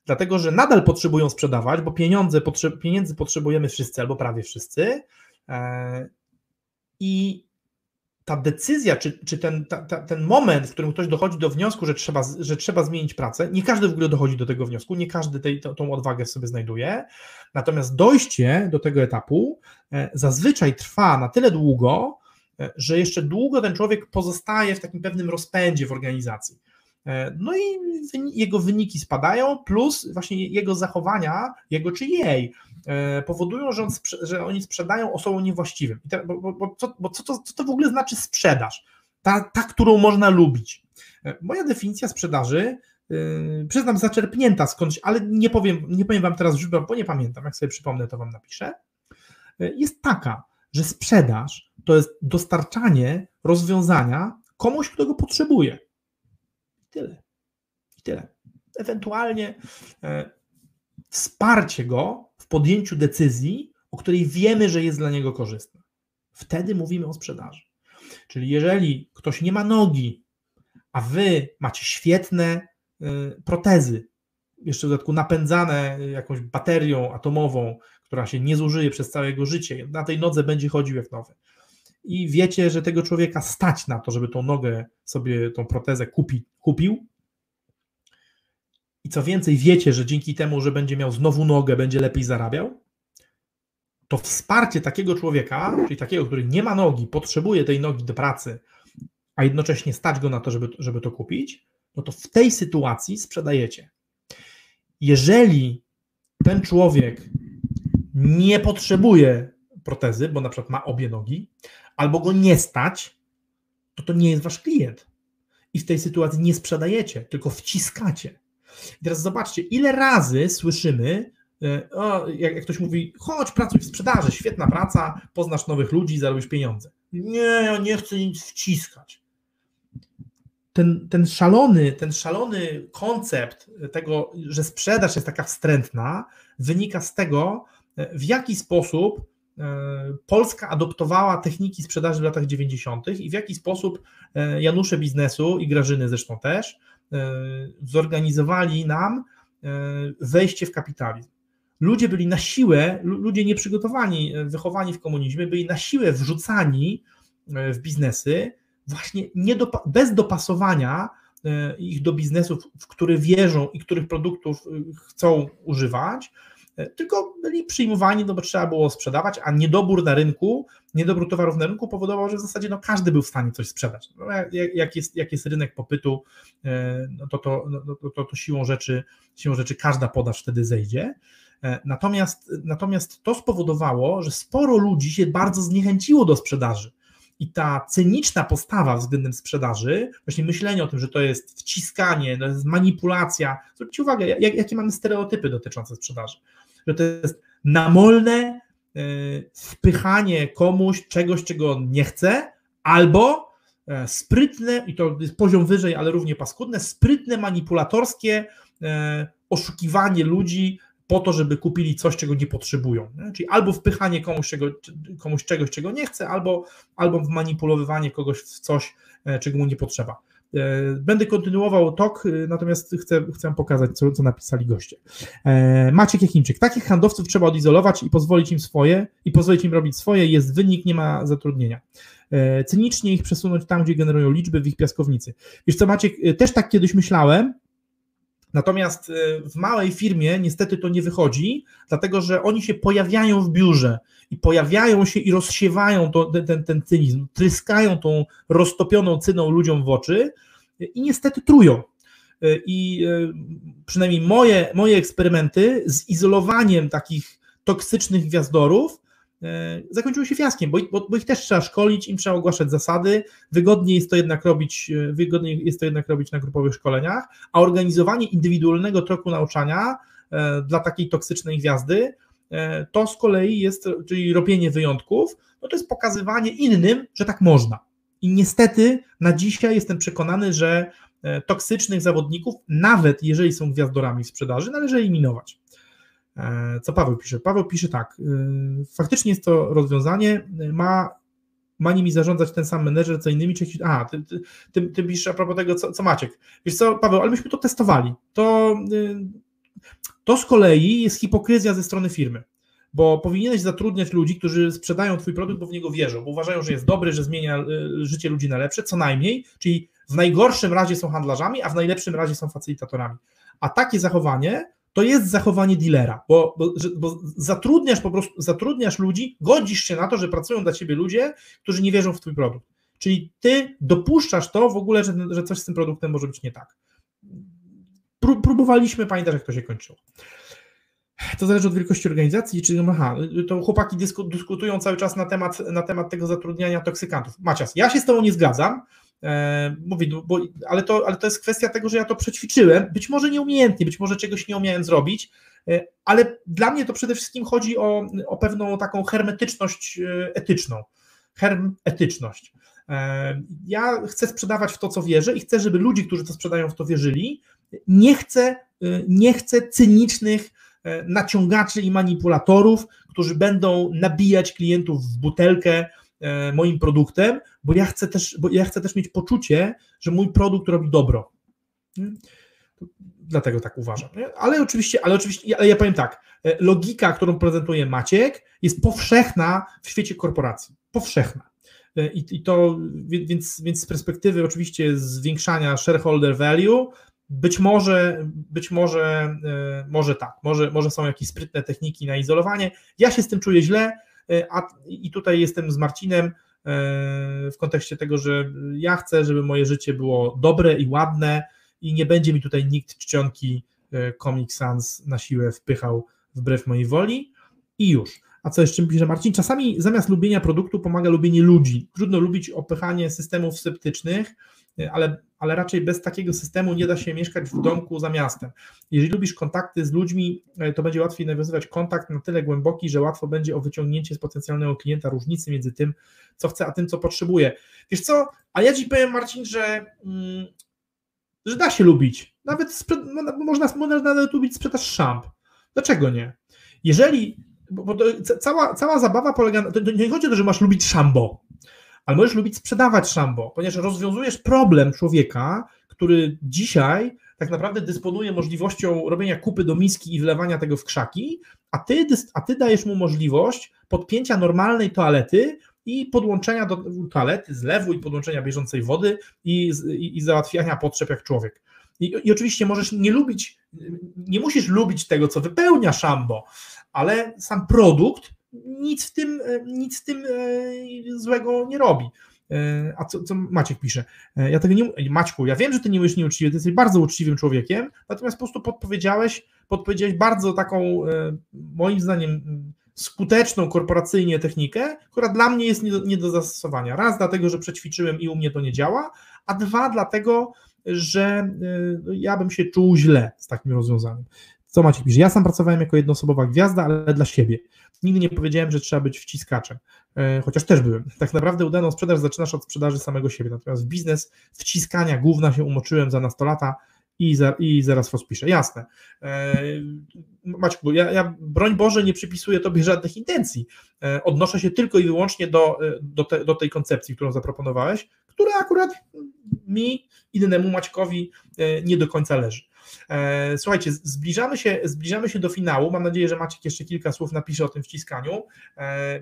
Dlatego, że nadal potrzebują sprzedawać, bo pieniądze, pieniędzy potrzebujemy wszyscy albo prawie wszyscy. E, I ta decyzja, czy, czy ten, ta, ta, ten moment, w którym ktoś dochodzi do wniosku, że trzeba, że trzeba zmienić pracę, nie każdy w ogóle dochodzi do tego wniosku, nie każdy tej, tą, tą odwagę sobie znajduje. Natomiast dojście do tego etapu e, zazwyczaj trwa na tyle długo, e, że jeszcze długo ten człowiek pozostaje w takim pewnym rozpędzie w organizacji. E, no i jego wyniki spadają, plus właśnie jego zachowania, jego czy jej, e, powodują, że, on, że oni sprzedają osobom niewłaściwym. Te, bo, bo, co, bo co, to, co to w ogóle znaczy sprzedaż? Ta, ta którą można lubić. E, moja definicja sprzedaży, przyznam, zaczerpnięta skądś, ale nie powiem, nie powiem Wam teraz źródła, bo nie pamiętam. Jak sobie przypomnę, to Wam napiszę. Jest taka, że sprzedaż to jest dostarczanie rozwiązania komuś, kto go potrzebuje. Tyle. Tyle. Ewentualnie e, wsparcie go w podjęciu decyzji, o której wiemy, że jest dla niego korzystna. Wtedy mówimy o sprzedaży. Czyli jeżeli ktoś nie ma nogi, a wy macie świetne y, protezy, jeszcze w dodatku napędzane jakąś baterią atomową, która się nie zużyje przez całe jego życie, na tej nodze będzie chodził jak nowy. I wiecie, że tego człowieka stać na to, żeby tą nogę sobie, tą protezę kupi, kupił. I co więcej, wiecie, że dzięki temu, że będzie miał znowu nogę, będzie lepiej zarabiał, to wsparcie takiego człowieka, czyli takiego, który nie ma nogi, potrzebuje tej nogi do pracy, a jednocześnie stać go na to, żeby, żeby to kupić, no to w tej sytuacji sprzedajecie. Jeżeli ten człowiek nie potrzebuje protezy, bo na przykład ma obie nogi, albo go nie stać, to to nie jest wasz klient. I w tej sytuacji nie sprzedajecie, tylko wciskacie. I teraz zobaczcie, ile razy słyszymy, e, o, jak, ktoś mówi, chodź, pracuj w sprzedaży, świetna praca, poznasz nowych ludzi, zarobisz pieniądze. Nie, ja nie chcę nic wciskać. Ten, ten, szalony, ten szalony koncept tego, że sprzedaż jest taka wstrętna, wynika z tego, e, w jaki sposób Polska adoptowała techniki sprzedaży w latach 90. i w jaki sposób Janusze biznesu i Grażyny zresztą też E, zorganizowali nam e, wejście w kapitalizm. Ludzie byli na siłę, ludzie nieprzygotowani, e, wychowani w komunizmie, byli na siłę wrzucani w biznesy, właśnie nie do, bez dopasowania ich do biznesów, w które wierzą i których produktów chcą używać, tylko byli przyjmowani, no bo trzeba było sprzedawać, a niedobór na rynku, niedobór towarów na rynku powodował, że w zasadzie no, każdy był w stanie coś sprzedać. No, jak, jest, jak jest rynek popytu, e, no to, to, no, to, to, to siłą, rzeczy, siłą rzeczy każda podaż wtedy zejdzie. E, natomiast, natomiast to spowodowało, że sporo ludzi się bardzo zniechęciło do sprzedaży. I ta cyniczna postawa względem sprzedaży, właśnie myślenie o tym, że to jest wciskanie, to jest manipulacja. Zwróćcie uwagę, jak, jakie mamy stereotypy dotyczące sprzedaży że to jest namolne e, wpychanie komuś czegoś, czego on nie chce, albo e, sprytne, i to jest poziom wyżej, ale równie paskudne, sprytne, manipulatorskie e, oszukiwanie ludzi po to, żeby kupili coś, czego nie potrzebują. Czyli albo wpychanie komuś, czego, komuś czegoś, czego nie chce, albo, albo manipulowywanie kogoś w coś, czego mu nie potrzeba. E, będę kontynuował tok, e, natomiast chcę, chcę pokazać, co, co napisali goście. E, Maciek Jakimczyk. Takich handlowców trzeba odizolować i pozwolić im swoje, i pozwolić im robić swoje. Jest wynik, nie ma zatrudnienia. Cynicznie ich przesunąć tam, gdzie generują liczby w ich piaskownicy. Wiesz co, Maciek, też tak kiedyś myślałem, Natomiast w małej firmie niestety to nie wychodzi, dlatego że oni się pojawiają w biurze i pojawiają się i rozsiewają to, ten, ten cynizm, tryskają tą roztopioną cyną ludziom w oczy i niestety trują. I e, przynajmniej moje, moje eksperymenty z izolowaniem takich toksycznych gwiazdorów zakończyły się fiaskiem, bo, bo, bo, ich też trzeba szkolić, im trzeba ogłaszać zasady, wygodniej jest to jednak robić, e, wygodniej jest to jednak robić na grupowych szkoleniach, a organizowanie indywidualnego troku nauczania dla takiej toksycznej gwiazdy E, to z kolei jest, czyli robienie wyjątków, no to jest pokazywanie innym, że tak można. I niestety na dzisiaj jestem przekonany, że e, toksycznych zawodników, nawet jeżeli są gwiazdorami w sprzedaży, należy eliminować. E, co Paweł pisze? Paweł pisze tak, faktycznie jest to rozwiązanie, ma, ma nimi zarządzać ten sam menedżer, co innymi, czy a, ty, ty, ty, ty piszesz a propos tego, co, co Maciek. Wiesz co, Paweł, ale myśmy to testowali. To to z kolei jest hipokryzja ze strony firmy, bo powinieneś zatrudniać ludzi, którzy sprzedają Twój produkt, bo w niego wierzą, bo uważają, że jest dobry, że zmienia y, życie ludzi na lepsze, co najmniej, czyli w najgorszym razie są handlarzami, a w najlepszym razie są facylitatorami. A takie zachowanie to jest zachowanie dealera, bo, bo, bo, zatrudniasz po prostu, zatrudniasz ludzi, godzisz się na to, że pracują dla ciebie ludzie, którzy nie wierzą w twój produkt. Czyli ty dopuszczasz to w ogóle, że, że coś z tym produktem może być nie tak próbowaliśmy, pamiętasz jak to się kończyło. To zależy od wielkości organizacji, czyli aha, to chłopaki dysku, dyskutują cały czas na temat, na temat tego zatrudniania toksykantów. Macias, ja się z tobą nie zgadzam, e, mówię, bo, ale, to, ale to jest kwestia tego, że ja to przećwiczyłem, być może nieumiejętnie, być może czegoś nie umiałem zrobić, ale dla mnie to przede wszystkim chodzi o, o pewną taką hermetyczność etyczną. Hermetyczność. Ja chcę sprzedawać w to, co wierzę i chcę, żeby ludzie, którzy to sprzedają, w to wierzyli. Nie chcę, nie chcę cynicznych naciągaczy i manipulatorów, którzy będą nabijać klientów w butelkę moim produktem, bo ja chcę też, bo ja chcę też mieć poczucie, że mój produkt robi dobro. Dlatego tak uważam. Ale oczywiście, ale oczywiście, ale ja powiem tak, logika, którą prezentuje Maciek, jest powszechna w świecie korporacji. Powszechna. I, i to, więc, więc z perspektywy oczywiście zwiększania shareholder value, być może, być może, może tak, może, może są jakieś sprytne techniki na izolowanie. Ja się z tym czuję źle, a, i tutaj jestem z Marcinem w kontekście tego, że ja chcę, żeby moje życie było dobre i ładne i nie będzie mi tutaj nikt czcionki Comic Sans na siłę wpychał wbrew mojej woli i już. A co jeszcze pisze Marcin? Czasami zamiast lubienia produktu pomaga lubienie ludzi. Trudno lubić opychanie systemów sceptycznych, ale, ale raczej bez takiego systemu nie da się mieszkać w domku za miastem. Jeżeli lubisz kontakty z ludźmi, to będzie łatwiej nawiązywać kontakt na tyle głęboki, że łatwo będzie o wyciągnięcie z potencjalnego klienta różnicy między tym, co chce, a tym, co potrzebuje. Wiesz co? A ja ci powiem, Marcin, że, mm, że da się lubić. Nawet można, można nawet lubić sprzedaż szamp. Dlaczego nie? Jeżeli bo cała, cała zabawa polega na. To, to nie chodzi o to, że masz lubić szambo, ale możesz lubić sprzedawać szambo, ponieważ rozwiązujesz problem człowieka, który dzisiaj tak naprawdę dysponuje możliwością robienia kupy do miski i wlewania tego w krzaki, a ty, a ty dajesz mu możliwość podpięcia normalnej toalety i podłączenia do toalety, zlewu i podłączenia bieżącej wody i, i, i załatwiania potrzeb jak człowiek. I, I, oczywiście możesz nie lubić, nie musisz lubić tego, co wypełnia szambo, ale sam produkt nic w tym, nic w tym e, złego nie robi. E, a co, co Maciek pisze? E, ja tego nie. Maćku, ja wiem, że ty nie mówisz nieuczciwie, ty jesteś bardzo uczciwym człowiekiem, natomiast po prostu podpowiedziałeś, podpowiedziałeś bardzo taką, moim zdaniem, skuteczną korporacyjnie technikę, która dla mnie jest nie do, nie do zastosowania. Raz dlatego, że przećwiczyłem i u mnie to nie działa, a dwa dlatego, że ja bym się czuł źle z takim rozwiązaniem. Co Maciek pisze? Ja sam pracowałem jako jednoosobowa gwiazda, ale dla siebie. Nigdy nie powiedziałem, że trzeba być wciskaczem, e, chociaż też byłem. Tak naprawdę udaną sprzedaż zaczynasz od sprzedaży samego siebie, natomiast biznes wciskania główna się umoczyłem za nastolata i, za, i zaraz rozpiszę. Jasne. E, Maćku, ja, ja broń Boże nie przypisuję Tobie żadnych intencji. E, odnoszę się tylko i wyłącznie do, do, te, do tej koncepcji, którą zaproponowałeś, która akurat mi, innemu Maćkowi nie do końca leży. E, słuchajcie, zbliżamy się, zbliżamy się do finału. Mam nadzieję, że Maciek jeszcze kilka słów napisze o tym wciskaniu. E,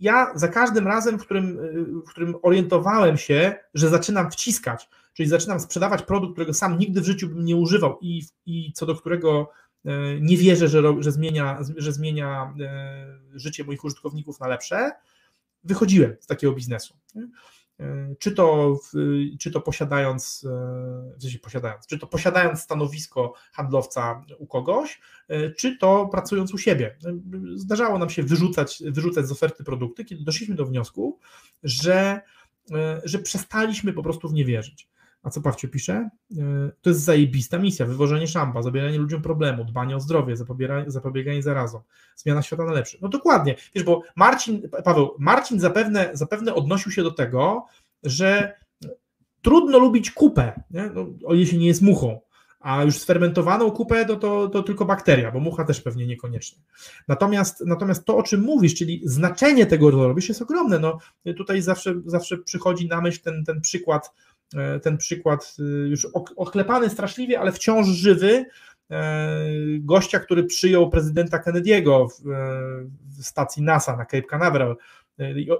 ja za każdym razem, w którym, w którym orientowałem się, że zaczynam wciskać, czyli zaczynam sprzedawać produkt, którego sam nigdy w życiu bym nie używał i, i co do którego e, nie wierzę, że, że zmienia, że zmienia życie moich użytkowników na lepsze, wychodziłem z takiego biznesu czy to, czy to posiadając, e, posiadając, czy to posiadając stanowisko handlowca u kogoś, e, czy to pracując u siebie. Zdarzało nam się wyrzucać, wyrzucać z oferty produkty, kiedy doszliśmy do wniosku, że, e, że przestaliśmy po prostu w nie wierzyć. A co Pawcio pisze? To jest zajebista misja, wywożenie szamba, zabieranie ludziom problemu, dbanie o zdrowie, zapobieganie, zarazom, zmiana świata na lepsze. No dokładnie, wiesz, bo Marcin, Paweł, Marcin zapewne, zapewne odnosił się do tego, że trudno lubić kupę, nie? No, się nie jest muchą, a już sfermentowaną kupę to, to, to tylko bakteria, bo mucha też pewnie niekoniecznie. Natomiast, natomiast to, o czym mówisz, czyli znaczenie tego, co robisz, jest ogromne. No, tutaj zawsze, zawsze przychodzi na myśl ten, ten przykład, e, ten przykład y, już ochlepany straszliwie, ale wciąż żywy, e, gościa, który przyjął prezydenta Kennedy'ego w, w stacji NASA na Cape Canaveral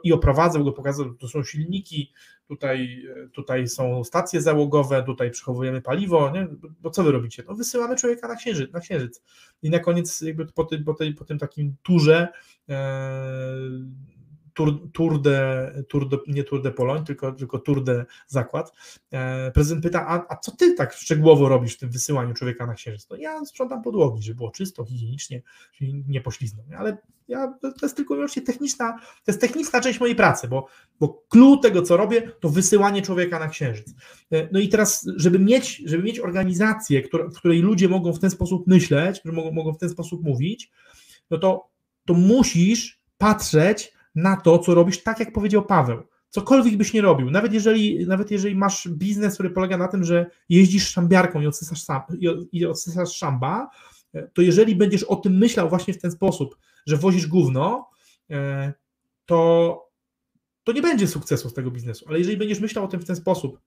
i oprowadzał go, pokazał, to są silniki, tutaj, tutaj są stacje załogowe, tutaj przechowujemy paliwo, nie? bo co wy robicie? No wysyłamy człowieka na księżyc, na księżyc. I na koniec jakby po tym, po po tym takim turze e, Tour, tour, de, tour de, nie Tour de Pologne, tylko, tylko Tour de Zakład. E, prezydent pyta, a, a co ty tak szczegółowo robisz w tym wysyłaniu człowieka na księżyc? No ja sprzątam podłogi, żeby było czysto, higienicznie, nie pośliznął. Ale ja, to jest tylko wyłącznie techniczna, to jest techniczna część mojej pracy, bo, bo clue tego, co robię, to wysyłanie człowieka na księżyc. E, no i teraz, żeby mieć, żeby mieć organizację, w której ludzie mogą w ten sposób myśleć, mogą, mogą w ten sposób mówić, no to, to musisz patrzeć na to, co robisz, tak jak powiedział Paweł. Cokolwiek byś nie robił, nawet jeżeli, nawet jeżeli masz biznes, który polega na tym, że jeździsz szambiarką i odsysasz, sam, i odsysasz szamba, e, to jeżeli będziesz o tym myślał właśnie w ten sposób, że wozisz gówno, e, to, to nie będzie sukcesu z tego biznesu. Ale jeżeli będziesz myślał o tym w ten sposób,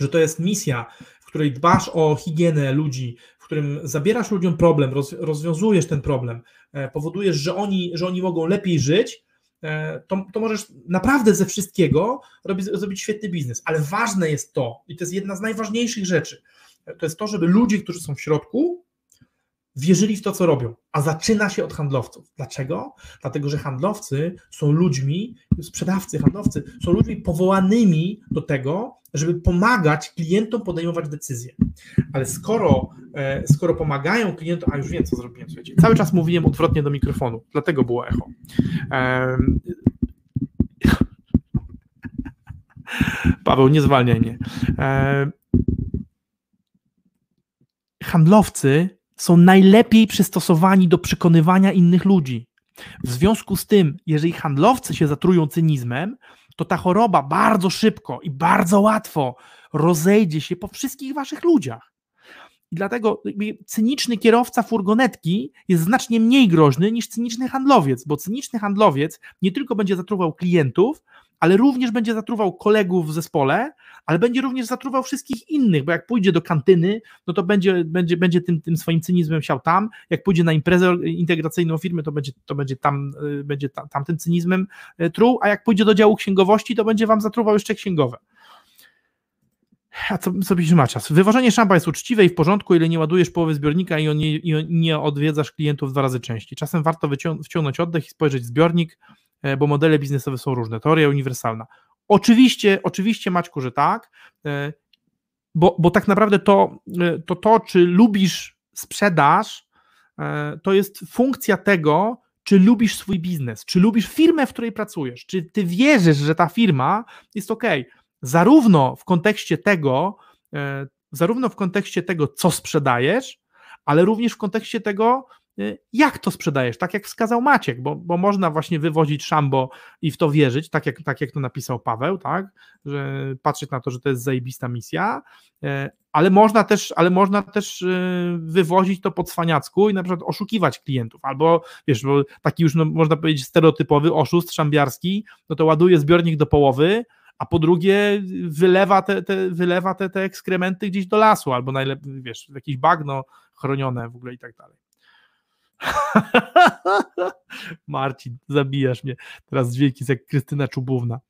że to jest misja, w której dbasz o higienę ludzi, w którym zabierasz ludziom problem, rozwiązujesz ten problem, e, powodujesz, że oni, że oni mogą lepiej żyć, to, to możesz naprawdę ze wszystkiego robić, zrobić świetny biznes. Ale ważne jest to, i to jest jedna z najważniejszych rzeczy, to jest to, żeby ludzie, którzy są w środku, wierzyli w to, co robią, a zaczyna się od handlowców. Dlaczego? Dlatego, że handlowcy są ludźmi, sprzedawcy, handlowcy są ludźmi powołanymi do tego, żeby pomagać klientom podejmować decyzje. Ale skoro, e, skoro pomagają klientom, a już wiem, co zrobiłem, słuchajcie, cały czas mówiłem odwrotnie do mikrofonu, dlatego było echo. Paweł, nie zwalniaj mnie. Handlowcy są najlepiej przystosowani do przekonywania innych ludzi. W związku z tym, jeżeli handlowcy się zatrują cynizmem, to ta choroba bardzo szybko i bardzo łatwo rozejdzie się po wszystkich waszych ludziach. I dlatego cyniczny kierowca furgonetki jest znacznie mniej groźny niż cyniczny handlowiec, bo cyniczny handlowiec nie tylko będzie zatruwał klientów, ale również będzie zatruwał kolegów w zespole, ale będzie również zatruwał wszystkich innych, bo jak pójdzie do kantyny, no to będzie, będzie, będzie tym, tym swoim cynizmem siał tam, jak pójdzie na imprezę integracyjną firmy, to będzie, to będzie tam, y, będzie tam, tam tym cynizmem y, truł, a jak pójdzie do działu księgowości, to będzie wam zatruwał jeszcze księgowe. A co, co pisze Macias? Wywożenie szampa jest uczciwe i w porządku, ile nie ładujesz połowy zbiornika i, on nie, i nie odwiedzasz klientów dwa razy częściej. Czasem warto wciągnąć oddech i spojrzeć w zbiornik, bo modele biznesowe są różne. Teoria uniwersalna. Oczywiście, oczywiście Maćku, że tak, e, bo, bo tak naprawdę to, e, to, to, czy lubisz sprzedaż, to jest funkcja tego, czy lubisz swój biznes, czy lubisz firmę, w której pracujesz, czy ty wierzysz, że ta firma jest ok zarówno w kontekście tego, e, zarówno w kontekście tego, co sprzedajesz, ale również w kontekście tego, e, jak to sprzedajesz, tak jak wskazał Maciek, bo, bo można właśnie wywozić szambo i w to wierzyć, tak jak, tak jak to napisał Paweł, tak, że patrzeć na to, że to jest zajebista misja, e, ale można też, ale można też wywozić to po cwaniacku i na przykład oszukiwać klientów, albo wiesz, bo taki już no, można powiedzieć stereotypowy oszust szambiarski, no to ładuje zbiornik do połowy, a po drugie wylewa te, te, wylewa te, te ekskrementy gdzieś do lasu, albo najlepiej, wiesz, jakieś bagno chronione w ogóle i tak dalej. Marcin, zabijasz mnie. Teraz dźwięki jak Krystyna Czubówna.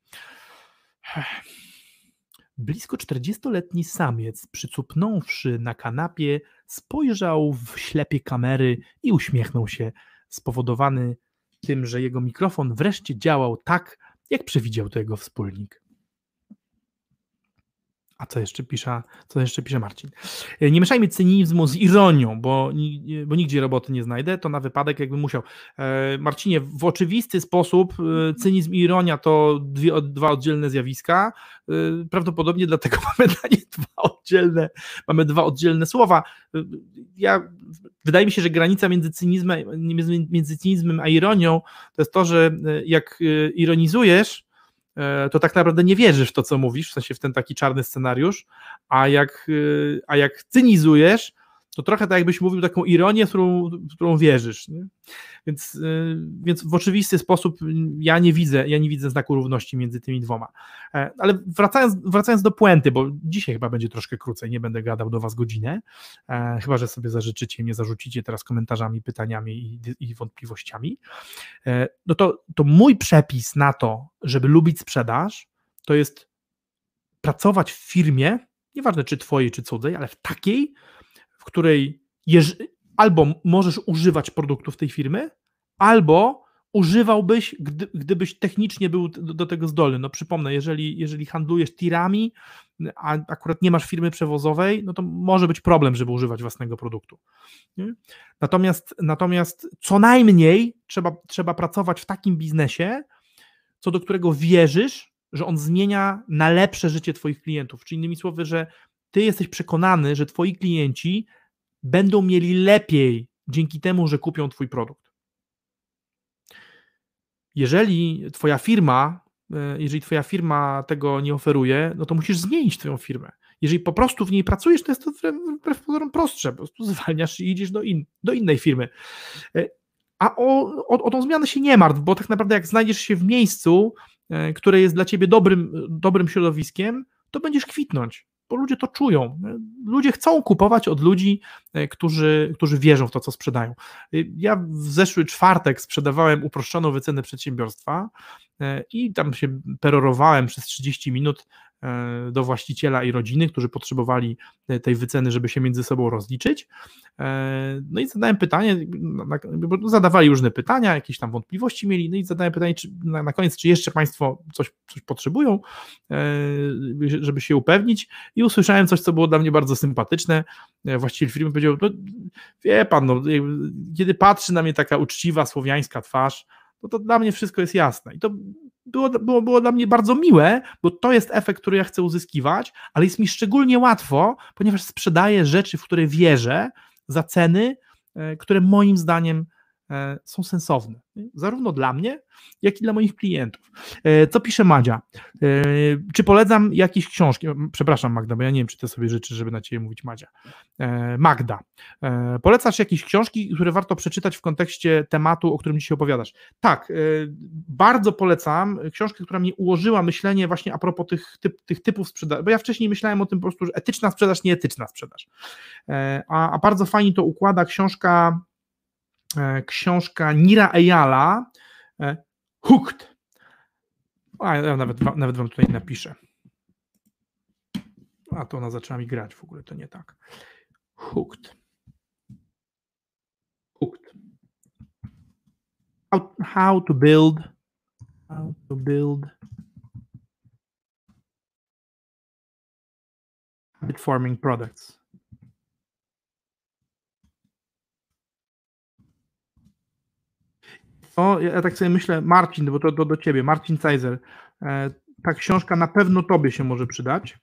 Blisko 40-letni samiec, przycupnąwszy na kanapie, spojrzał w ślepie kamery i uśmiechnął się, spowodowany tym, że jego mikrofon wreszcie działał tak, jak przewidział to jego wspólnik. A co jeszcze pisze, co jeszcze pisze Marcin? E, nie mieszajmy cynizmu z ironią, bo, bo nigdzie roboty nie znajdę, to na wypadek jakby musiał. E, Marcinie, w oczywisty sposób e, cynizm i ironia to dwie, dwa oddzielne zjawiska. Prawdopodobnie dlatego mamy dla dwa oddzielne, mamy dwa oddzielne słowa. Ja, wydaje mi się, że granica między cynizmem, między cynizmem a ironią to jest to, że jak ironizujesz, to tak naprawdę nie wierzysz w to, co mówisz, w sensie w ten taki czarny scenariusz, a jak, e, a jak cynizujesz, to trochę tak jakbyś mówił taką ironię, w którą, którą wierzysz. Nie? Więc, y, więc w oczywisty sposób ja nie widzę, ja nie widzę znaku równości między tymi dwoma. E, ale wracając, wracając do puenty, bo dzisiaj chyba będzie troszkę krócej, nie będę gadał do Was godzinę, e, chyba że sobie zażyczycie mnie zarzucicie teraz komentarzami, pytaniami i, i wątpliwościami. E, no to, to mój przepis na to, żeby lubić sprzedaż, to jest pracować w firmie, nieważne czy twojej, czy cudzej, ale w takiej, której albo możesz używać produktów tej firmy, albo używałbyś, gdy, gdybyś technicznie był do, do, tego zdolny. No przypomnę, jeżeli, jeżeli handlujesz tirami, a akurat nie masz firmy przewozowej, no to może być problem, żeby używać własnego produktu. Nie? Natomiast, natomiast co najmniej trzeba, trzeba pracować w takim biznesie, co do którego wierzysz, że on zmienia na lepsze życie Twoich klientów. Czy innymi słowy, że Ty jesteś przekonany, że Twoi klienci będą mieli lepiej dzięki temu, że kupią Twój produkt. Jeżeli Twoja firma, e, jeżeli Twoja firma tego nie oferuje, no to musisz zmienić Twoją firmę. Jeżeli po prostu w niej pracujesz, to jest to wbrew pozorom prostsze. Po prostu zwalniasz i idziesz do, in, do innej firmy. E, a o, o, o tą zmianę się nie martw, bo tak naprawdę jak znajdziesz się w miejscu, e, które jest dla ciebie dobrym, dobrym środowiskiem, to będziesz kwitnąć bo ludzie to czują. Ludzie chcą kupować od ludzi, e, którzy, którzy wierzą w to, co sprzedają. Ja w zeszły czwartek sprzedawałem uproszczoną wycenę przedsiębiorstwa e, i tam się perorowałem przez 30 minut E, do właściciela i rodziny, którzy potrzebowali tej wyceny, żeby się między sobą rozliczyć. E, no i zadałem pytanie, bo zadawali różne pytania, jakieś tam wątpliwości mieli, no i zadałem pytanie czy, na, koniec, czy jeszcze Państwo coś, coś potrzebują, e, żeby się upewnić i usłyszałem coś, co było dla mnie bardzo sympatyczne. Właściciel firmy powiedział, no, wie Pan, no, kiedy patrzy na mnie taka uczciwa, słowiańska twarz, no to dla mnie wszystko jest jasne. I to było, było, było dla mnie bardzo miłe, bo to jest efekt, który ja chcę uzyskiwać, ale jest mi szczególnie łatwo, ponieważ sprzedaję rzeczy, w które wierzę, za ceny, e, które moim zdaniem są sensowne, zarówno dla mnie, jak i dla moich klientów. E, co pisze Madzia? E, czy polecam jakieś książki? Przepraszam, Magda, bo ja nie wiem, czy ty sobie życzysz, żeby na ciebie mówić Madzia. Magda, polecasz jakieś książki, które warto przeczytać w kontekście tematu, o którym dzisiaj opowiadasz? Tak, bardzo polecam książkę, która mi ułożyła myślenie właśnie a propos tych, typ, tych typów sprzedaży, bo ja wcześniej myślałem o tym po prostu, że etyczna sprzedaż, nieetyczna sprzedaż. A, a bardzo fajnie to układa książka E, książka Nira Eyala e, Hooked. A ja nawet, nawet wam tutaj napiszę. A to ona zaczęła mi grać w ogóle, to nie tak. Hooked. Hooked. How, how to build how to build habit forming products. Ja tak sobie myślę, Marcin, bo to, do ciebie, Marcin Cajzer. E, ta książka na pewno tobie się może przydać,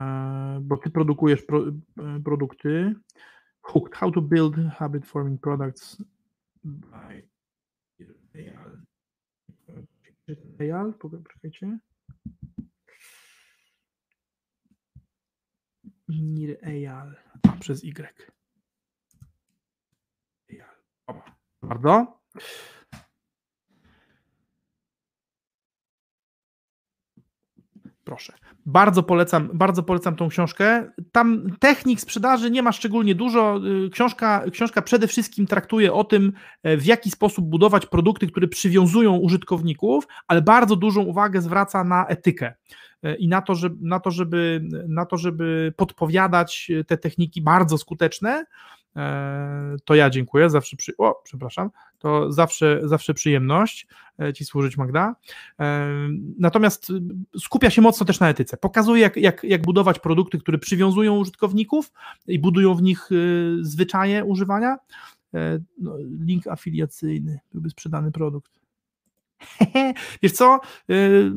e, bo ty produkujesz pro, e, produkty. Hooked, how to build habit forming products by. Eyal, poczekajcie. Nir Eyal, a przez Y. Eyal. Bardzo. Proszę. Bardzo polecam, bardzo polecam tą książkę. Tam technik sprzedaży nie ma szczególnie dużo. Y, książka, książka przede wszystkim traktuje o tym, e, w jaki sposób budować produkty, które przywiązują użytkowników, ale bardzo dużą uwagę zwraca na etykę e, i na to, że, na to, żeby, na to, żeby podpowiadać te techniki bardzo skuteczne, E, to ja dziękuję, zawsze przy... O, przepraszam, to zawsze, zawsze przyjemność e, Ci służyć, Magda. E, natomiast skupia się mocno też na etyce. Pokazuje, jak, jak, jak budować produkty, które przywiązują użytkowników i budują w nich zwyczaje używania. No, link afiliacyjny, byłby sprzedany produkt. Wiesz co? Y,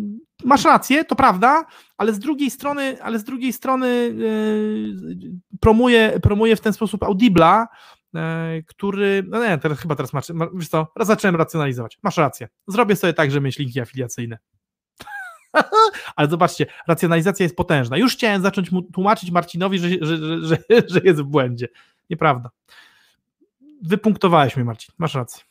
masz rację, to prawda, ale z drugiej strony, ale z drugiej strony y, promuje, promuje w ten sposób Audibla, y, który, no nie, teraz chyba teraz masz, wiesz co, raz zacząłem racjonalizować. Masz rację. Zrobię sobie tak, że mieć linki afiliacyjne. Ale zobaczcie, racjonalizacja jest potężna. Już chciałem zacząć mu tłumaczyć Marcinowi, że, że, że, że jest w błędzie. Nieprawda. Wypunktowałeś mnie, Marcin. Masz rację.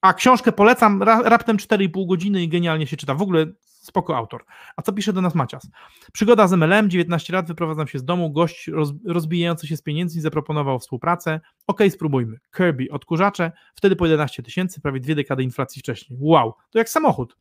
A książkę polecam, raptem 4,5 godziny i genialnie się czyta. W ogóle spoko autor. A co pisze do nas Macias? Przygoda z MLM, 19 lat, wyprowadzam się z domu, gość roz, rozbijający się z pieniędzy zaproponował współpracę. Ok, spróbujmy. Kirby, odkurzacze, wtedy po 11 tysięcy, prawie dwie dekady inflacji wcześniej. Wow, to jak samochód.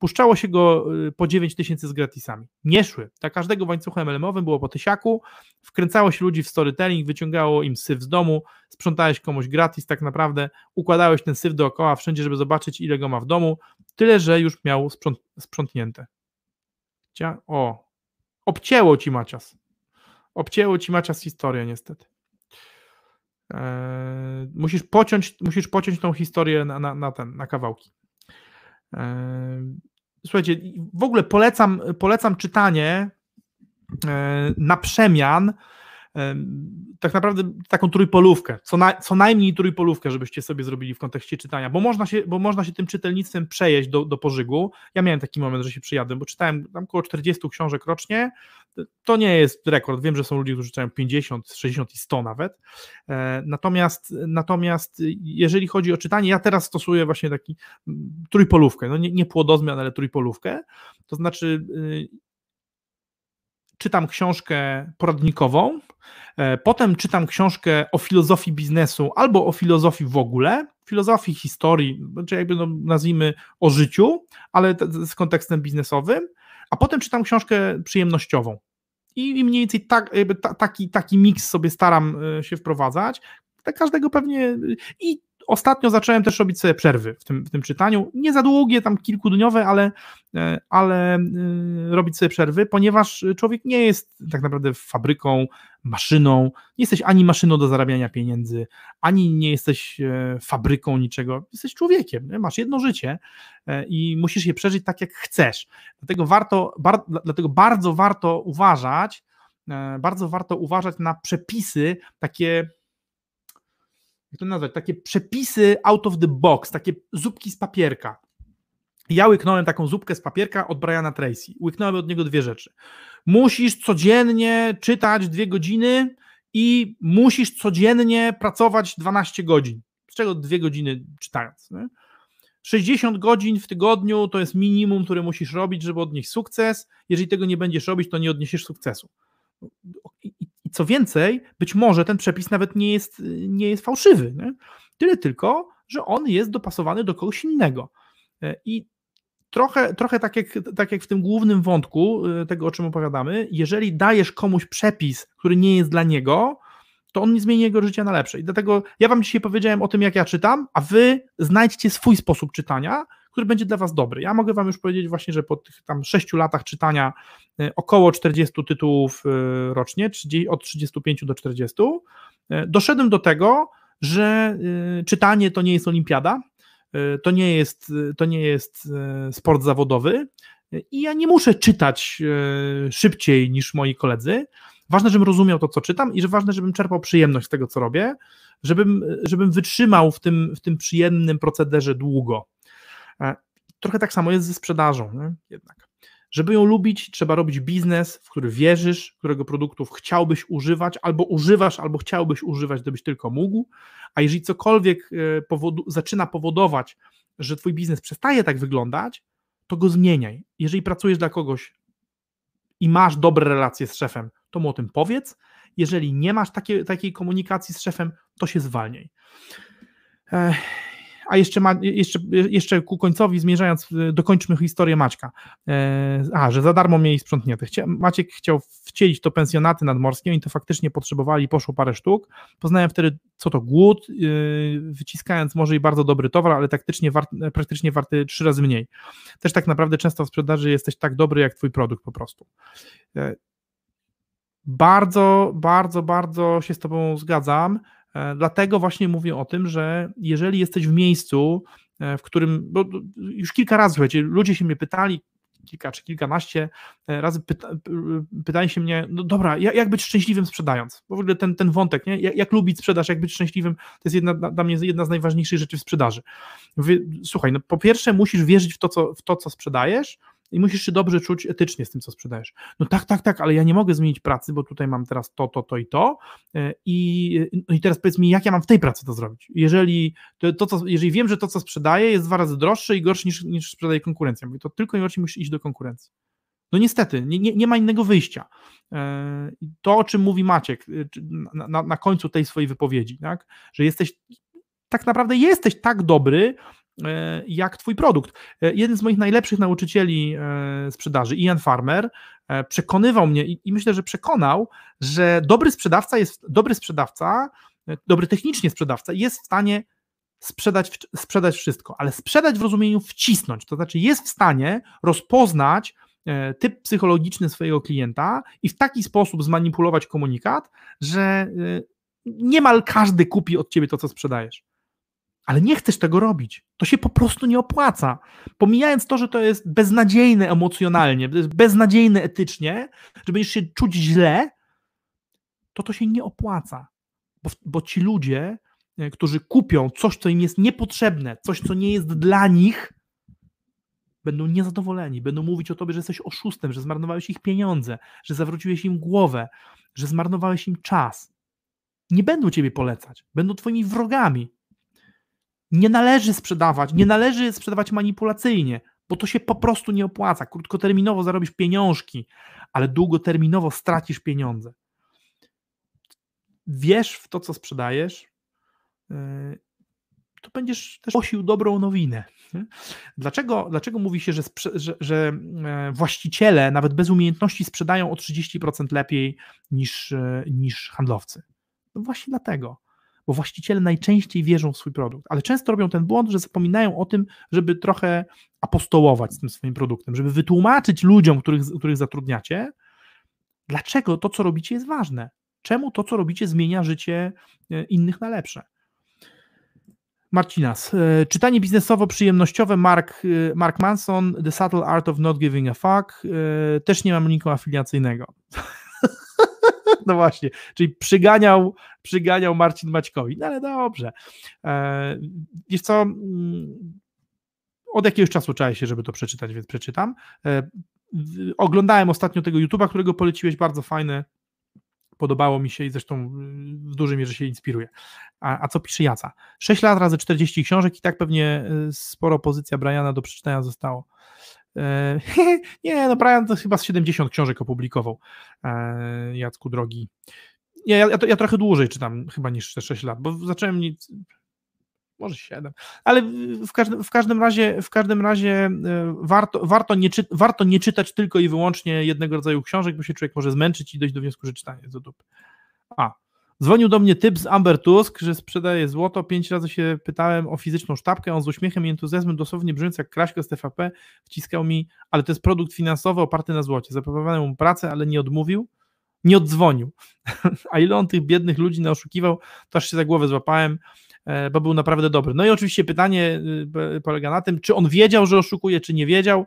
Puszczało się go po 9 tysięcy z gratisami. Nie szły. Dla każdego w łańcuchu MLM-owym było po tysiaku, wkręcało się ludzi w storytelling, wyciągało im syf z domu, sprzątałeś komuś gratis tak naprawdę, układałeś ten syf dookoła wszędzie, żeby zobaczyć ile go ma w domu, tyle, że już miał sprząt sprzątnięte. O, obcięło ci Macias. Obcięło ci Macias historię niestety. Eee, musisz, pociąć, musisz pociąć tą historię na, na, na, ten, na kawałki. Eee, słuchajcie, w ogóle polecam, polecam czytanie e, na przemian tak naprawdę taką trójpolówkę, co, na, co najmniej trójpolówkę, żebyście sobie zrobili w kontekście czytania, bo można się, bo można się tym czytelnictwem przejeść do, do pożygu. Ja miałem taki moment, że się przyjadłem, bo czytałem tam około 40 książek rocznie. To nie jest rekord. Wiem, że są ludzie, którzy czytają 50, 60 i 100 nawet. E, natomiast, natomiast jeżeli chodzi o czytanie, ja teraz stosuję właśnie taki trójpolówkę, no nie, nie płodozmian, ale trójpolówkę. To znaczy y, czytam książkę poradnikową, potem czytam książkę o filozofii biznesu albo o filozofii w ogóle, filozofii historii, czy jakby no, nazwijmy o życiu, ale z kontekstem biznesowym, a potem czytam książkę przyjemnościową. I mniej więcej tak, taki, taki miks sobie staram e, się wprowadzać. Tak każdego pewnie. I Ostatnio zacząłem też robić sobie przerwy w tym, w tym czytaniu. Nie za długie, tam kilkudniowe, ale, e, ale e, robić sobie przerwy, ponieważ człowiek nie jest tak naprawdę fabryką, maszyną. Nie jesteś ani maszyną do zarabiania pieniędzy, ani nie jesteś e, fabryką niczego. Jesteś człowiekiem, nie? masz jedno życie i musisz je przeżyć tak, jak chcesz. Dlatego warto, bar, dlatego bardzo warto uważać, bardzo warto uważać na przepisy takie jak to nazwać, takie przepisy out of the box, takie zupki z papierka. Ja łyknąłem taką zupkę z papierka od Briana Tracy. Łyknąłem od niego dwie rzeczy. Musisz codziennie czytać dwie godziny i musisz codziennie pracować 12 godzin. Z czego dwie godziny czytając. Nie? 60 godzin w tygodniu to jest minimum, które musisz robić, żeby odnieść sukces. Jeżeli tego nie będziesz robić, to nie odniesiesz sukcesu. Co więcej, być może ten przepis nawet nie jest, nie jest fałszywy. Nie? Tyle tylko, że on jest dopasowany do kogoś innego. E, I trochę, trochę tak, jak, tak jak w tym głównym wątku e, tego, o czym opowiadamy, jeżeli dajesz komuś przepis, który nie jest dla niego, to on nie zmieni jego życia na lepsze. I dlatego ja wam dzisiaj powiedziałem o tym, jak ja czytam, a wy znajdźcie swój sposób czytania, który będzie dla Was dobry. Ja mogę Wam już powiedzieć właśnie, że po tych tam 6 latach czytania e, około 40 tytułów e, rocznie, od 35 do 40, e, doszedłem do tego, że czytanie to nie jest olimpiada, to nie jest, to nie jest sport zawodowy i ja nie muszę czytać szybciej niż moi koledzy. Ważne, żebym rozumiał to, co czytam i że ważne, żebym czerpał przyjemność z tego, co robię, żebym, żebym wytrzymał w tym, w tym przyjemnym procederze długo. E, trochę tak samo jest ze sprzedażą, nie? jednak. Żeby ją lubić, trzeba robić biznes, w który wierzysz, którego produktów chciałbyś używać, albo używasz, albo chciałbyś używać, gdybyś tylko mógł. A jeżeli cokolwiek e, powodu, zaczyna powodować, że twój biznes przestaje tak wyglądać, to go zmieniaj. Jeżeli pracujesz dla kogoś i masz dobre relacje z szefem, to mu o tym powiedz. Jeżeli nie masz takiej, takiej komunikacji z szefem, to się zwalniaj. Ech a jeszcze, ma, jeszcze, jeszcze ku końcowi zmierzając, y, dokończmy historię Maćka. E, a, że za darmo mieli sprzątnięte. Chcia, Maciek chciał wcielić to pensjonaty nadmorskie, oni to faktycznie potrzebowali, poszło parę sztuk. Poznałem wtedy, co to głód, y, wyciskając może i bardzo dobry towar, ale taktycznie wart, praktycznie warty trzy razy mniej. Też tak naprawdę często w sprzedaży jesteś tak dobry, jak twój produkt po prostu. E, bardzo, bardzo, bardzo się z Tobą zgadzam. E, dlatego właśnie mówię o tym, że jeżeli jesteś w miejscu, e, w którym, bo już kilka razy, słuchajcie, ludzie się mnie pytali, kilka czy kilkanaście e, razy pyta, pytali się mnie, no dobra, jak, być szczęśliwym sprzedając? Bo w ogóle ten, ten wątek, nie? Jak, jak lubić sprzedaż, jak być szczęśliwym, to jest jedna, dla mnie jedna z najważniejszych rzeczy w sprzedaży. Słuchaj, no po pierwsze musisz wierzyć w to, co, w to, co sprzedajesz, i musisz się dobrze czuć etycznie z tym, co sprzedajesz. No tak, tak, tak, ale ja nie mogę zmienić pracy, bo tutaj mam teraz to, to, to i to. E, I, no i teraz powiedz mi, jak ja mam w tej pracy to zrobić? Jeżeli, to, to co, jeżeli wiem, że to, co sprzedaję, jest dwa razy droższe i gorsze niż, niż sprzedaje konkurencja, mówię, to tylko i wyłącznie musisz iść do konkurencji. No niestety, nie, nie, nie ma innego wyjścia. E, to, o czym mówi Maciek e, na, na, na końcu tej swojej wypowiedzi, tak? że jesteś tak naprawdę jesteś tak dobry, jak twój produkt. E, jeden z moich najlepszych nauczycieli sprzedaży, Ian Farmer, przekonywał mnie i myślę, że przekonał, że dobry sprzedawca jest dobry sprzedawca, dobry technicznie sprzedawca jest w stanie sprzedać, sprzedać wszystko, ale sprzedać w rozumieniu wcisnąć, to znaczy jest w stanie rozpoznać typ psychologiczny swojego klienta i w taki sposób zmanipulować komunikat, że niemal każdy kupi od ciebie to, co sprzedajesz. Ale nie chcesz tego robić. To się po prostu nie opłaca. Pomijając to, że to jest beznadziejne emocjonalnie, beznadziejne etycznie, że będziesz się czuć źle, to to się nie opłaca. Bo, bo ci ludzie, e, którzy kupią coś, co im jest niepotrzebne, coś, co nie jest dla nich, będą niezadowoleni, będą mówić o tobie, że jesteś oszustem, że zmarnowałeś ich pieniądze, że zawróciłeś im głowę, że zmarnowałeś im czas nie będą ciebie polecać, będą twoimi wrogami. Nie należy sprzedawać, nie należy sprzedawać manipulacyjnie, bo to się po prostu nie opłaca. Krótkoterminowo zarobisz pieniążki, ale długoterminowo stracisz pieniądze. Wiesz w to, co sprzedajesz, yy, to będziesz też osił dobrą nowinę. Dlaczego, dlaczego mówi się, że, że, że, e, właściciele nawet bez umiejętności sprzedają o 30% lepiej niż, e, niż handlowcy? No właśnie dlatego, bo właściciele najczęściej wierzą w swój produkt, ale często robią ten błąd, że zapominają o tym, żeby trochę apostołować z tym swoim produktem, żeby wytłumaczyć ludziom, których, których zatrudniacie, dlaczego to, co robicie, jest ważne. Czemu to, co robicie, zmienia życie e, innych na lepsze. Marcinas. E, czytanie biznesowo-przyjemnościowe Mark, e, Mark Manson, The Subtle Art of Not Giving a Fuck. Też nie mam linku afiliacyjnego. No właśnie, czyli przyganiał, przyganiał Marcin Maćkowi. No ale dobrze. E, wiesz co, mm, od jakiegoś czasu czaję się, żeby to przeczytać, więc przeczytam. E, oglądałem ostatnio tego YouTube'a, którego poleciłeś, bardzo fajny. Podobało mi się i zresztą w dużej mierze się inspiruje. A, a co pisze Jaca? 6 lat razy 40 książek i tak pewnie e, sporo pozycja Briana do przeczytania zostało. E, nie, no Brian to chyba z 70 książek opublikował. E, Jacku drogi. Nie, ja, ja, trochę dłużej czytam chyba niż 6 lat, bo zacząłem nic, może 7, ale w każdym, w każdym razie, w każdym razie e, warto, warto, nie czy, warto nie czytać tylko i wyłącznie jednego rodzaju książek, bo się człowiek może zmęczyć i dojść do wniosku, że czytanie jest do dupy. A, Dzwonił do mnie typ z Amber Tusk, że sprzedaje złoto. Pięć razy się pytałem o fizyczną sztabkę. On z uśmiechem i entuzjazmem, dosłownie brzmiąc jak Kraśko z TVP, wciskał mi, ale to jest produkt finansowy oparty na złocie. Zaproponowałem mu pracę, ale nie odmówił. Nie oddzwonił. A ile on tych biednych ludzi naoszukiwał, to aż się za głowę złapałem, e, bo był naprawdę dobry. No i oczywiście pytanie y, polega na tym, czy on wiedział, że oszukuje, czy nie wiedział.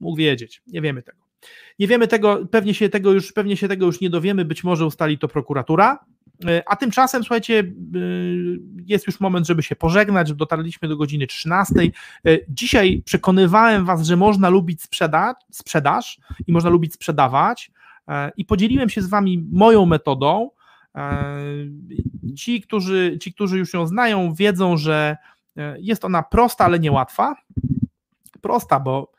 Mógł wiedzieć. Nie wiemy tego. Nie wiemy tego, pewnie się tego już, pewnie się tego już nie dowiemy, być może ustali to prokuratura. E, a tymczasem, słuchajcie, e, jest już moment, żeby się pożegnać. Dotarliśmy do godziny 13. E, dzisiaj przekonywałem Was, że można lubić sprzedać, sprzedaż i można lubić sprzedawać. I podzieliłem się z Wami moją metodą. Ci którzy, ci, którzy już ją znają, wiedzą, że jest ona prosta, ale niełatwa. Prosta, bo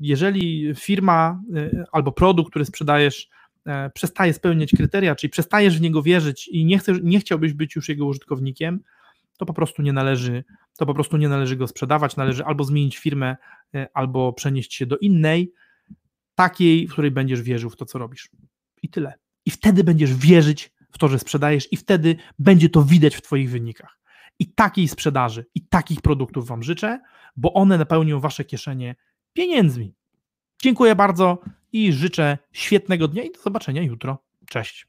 jeżeli firma y, albo produkt, który sprzedajesz, e, przestaje spełniać kryteria, czyli przestajesz w niego wierzyć i nie, chcesz, nie chciałbyś być już jego użytkownikiem, to po prostu nie należy, to po prostu nie należy go sprzedawać, należy albo zmienić firmę, e, albo przenieść się do innej, takiej, w której będziesz wierzył w to, co robisz. I tyle. I wtedy będziesz wierzyć w to, że sprzedajesz, i wtedy będzie to widać w Twoich wynikach. I takiej sprzedaży, i takich produktów Wam życzę, bo one napełnią Wasze kieszenie pieniędzmi. Dziękuję bardzo i życzę świetnego dnia i do zobaczenia jutro. Cześć.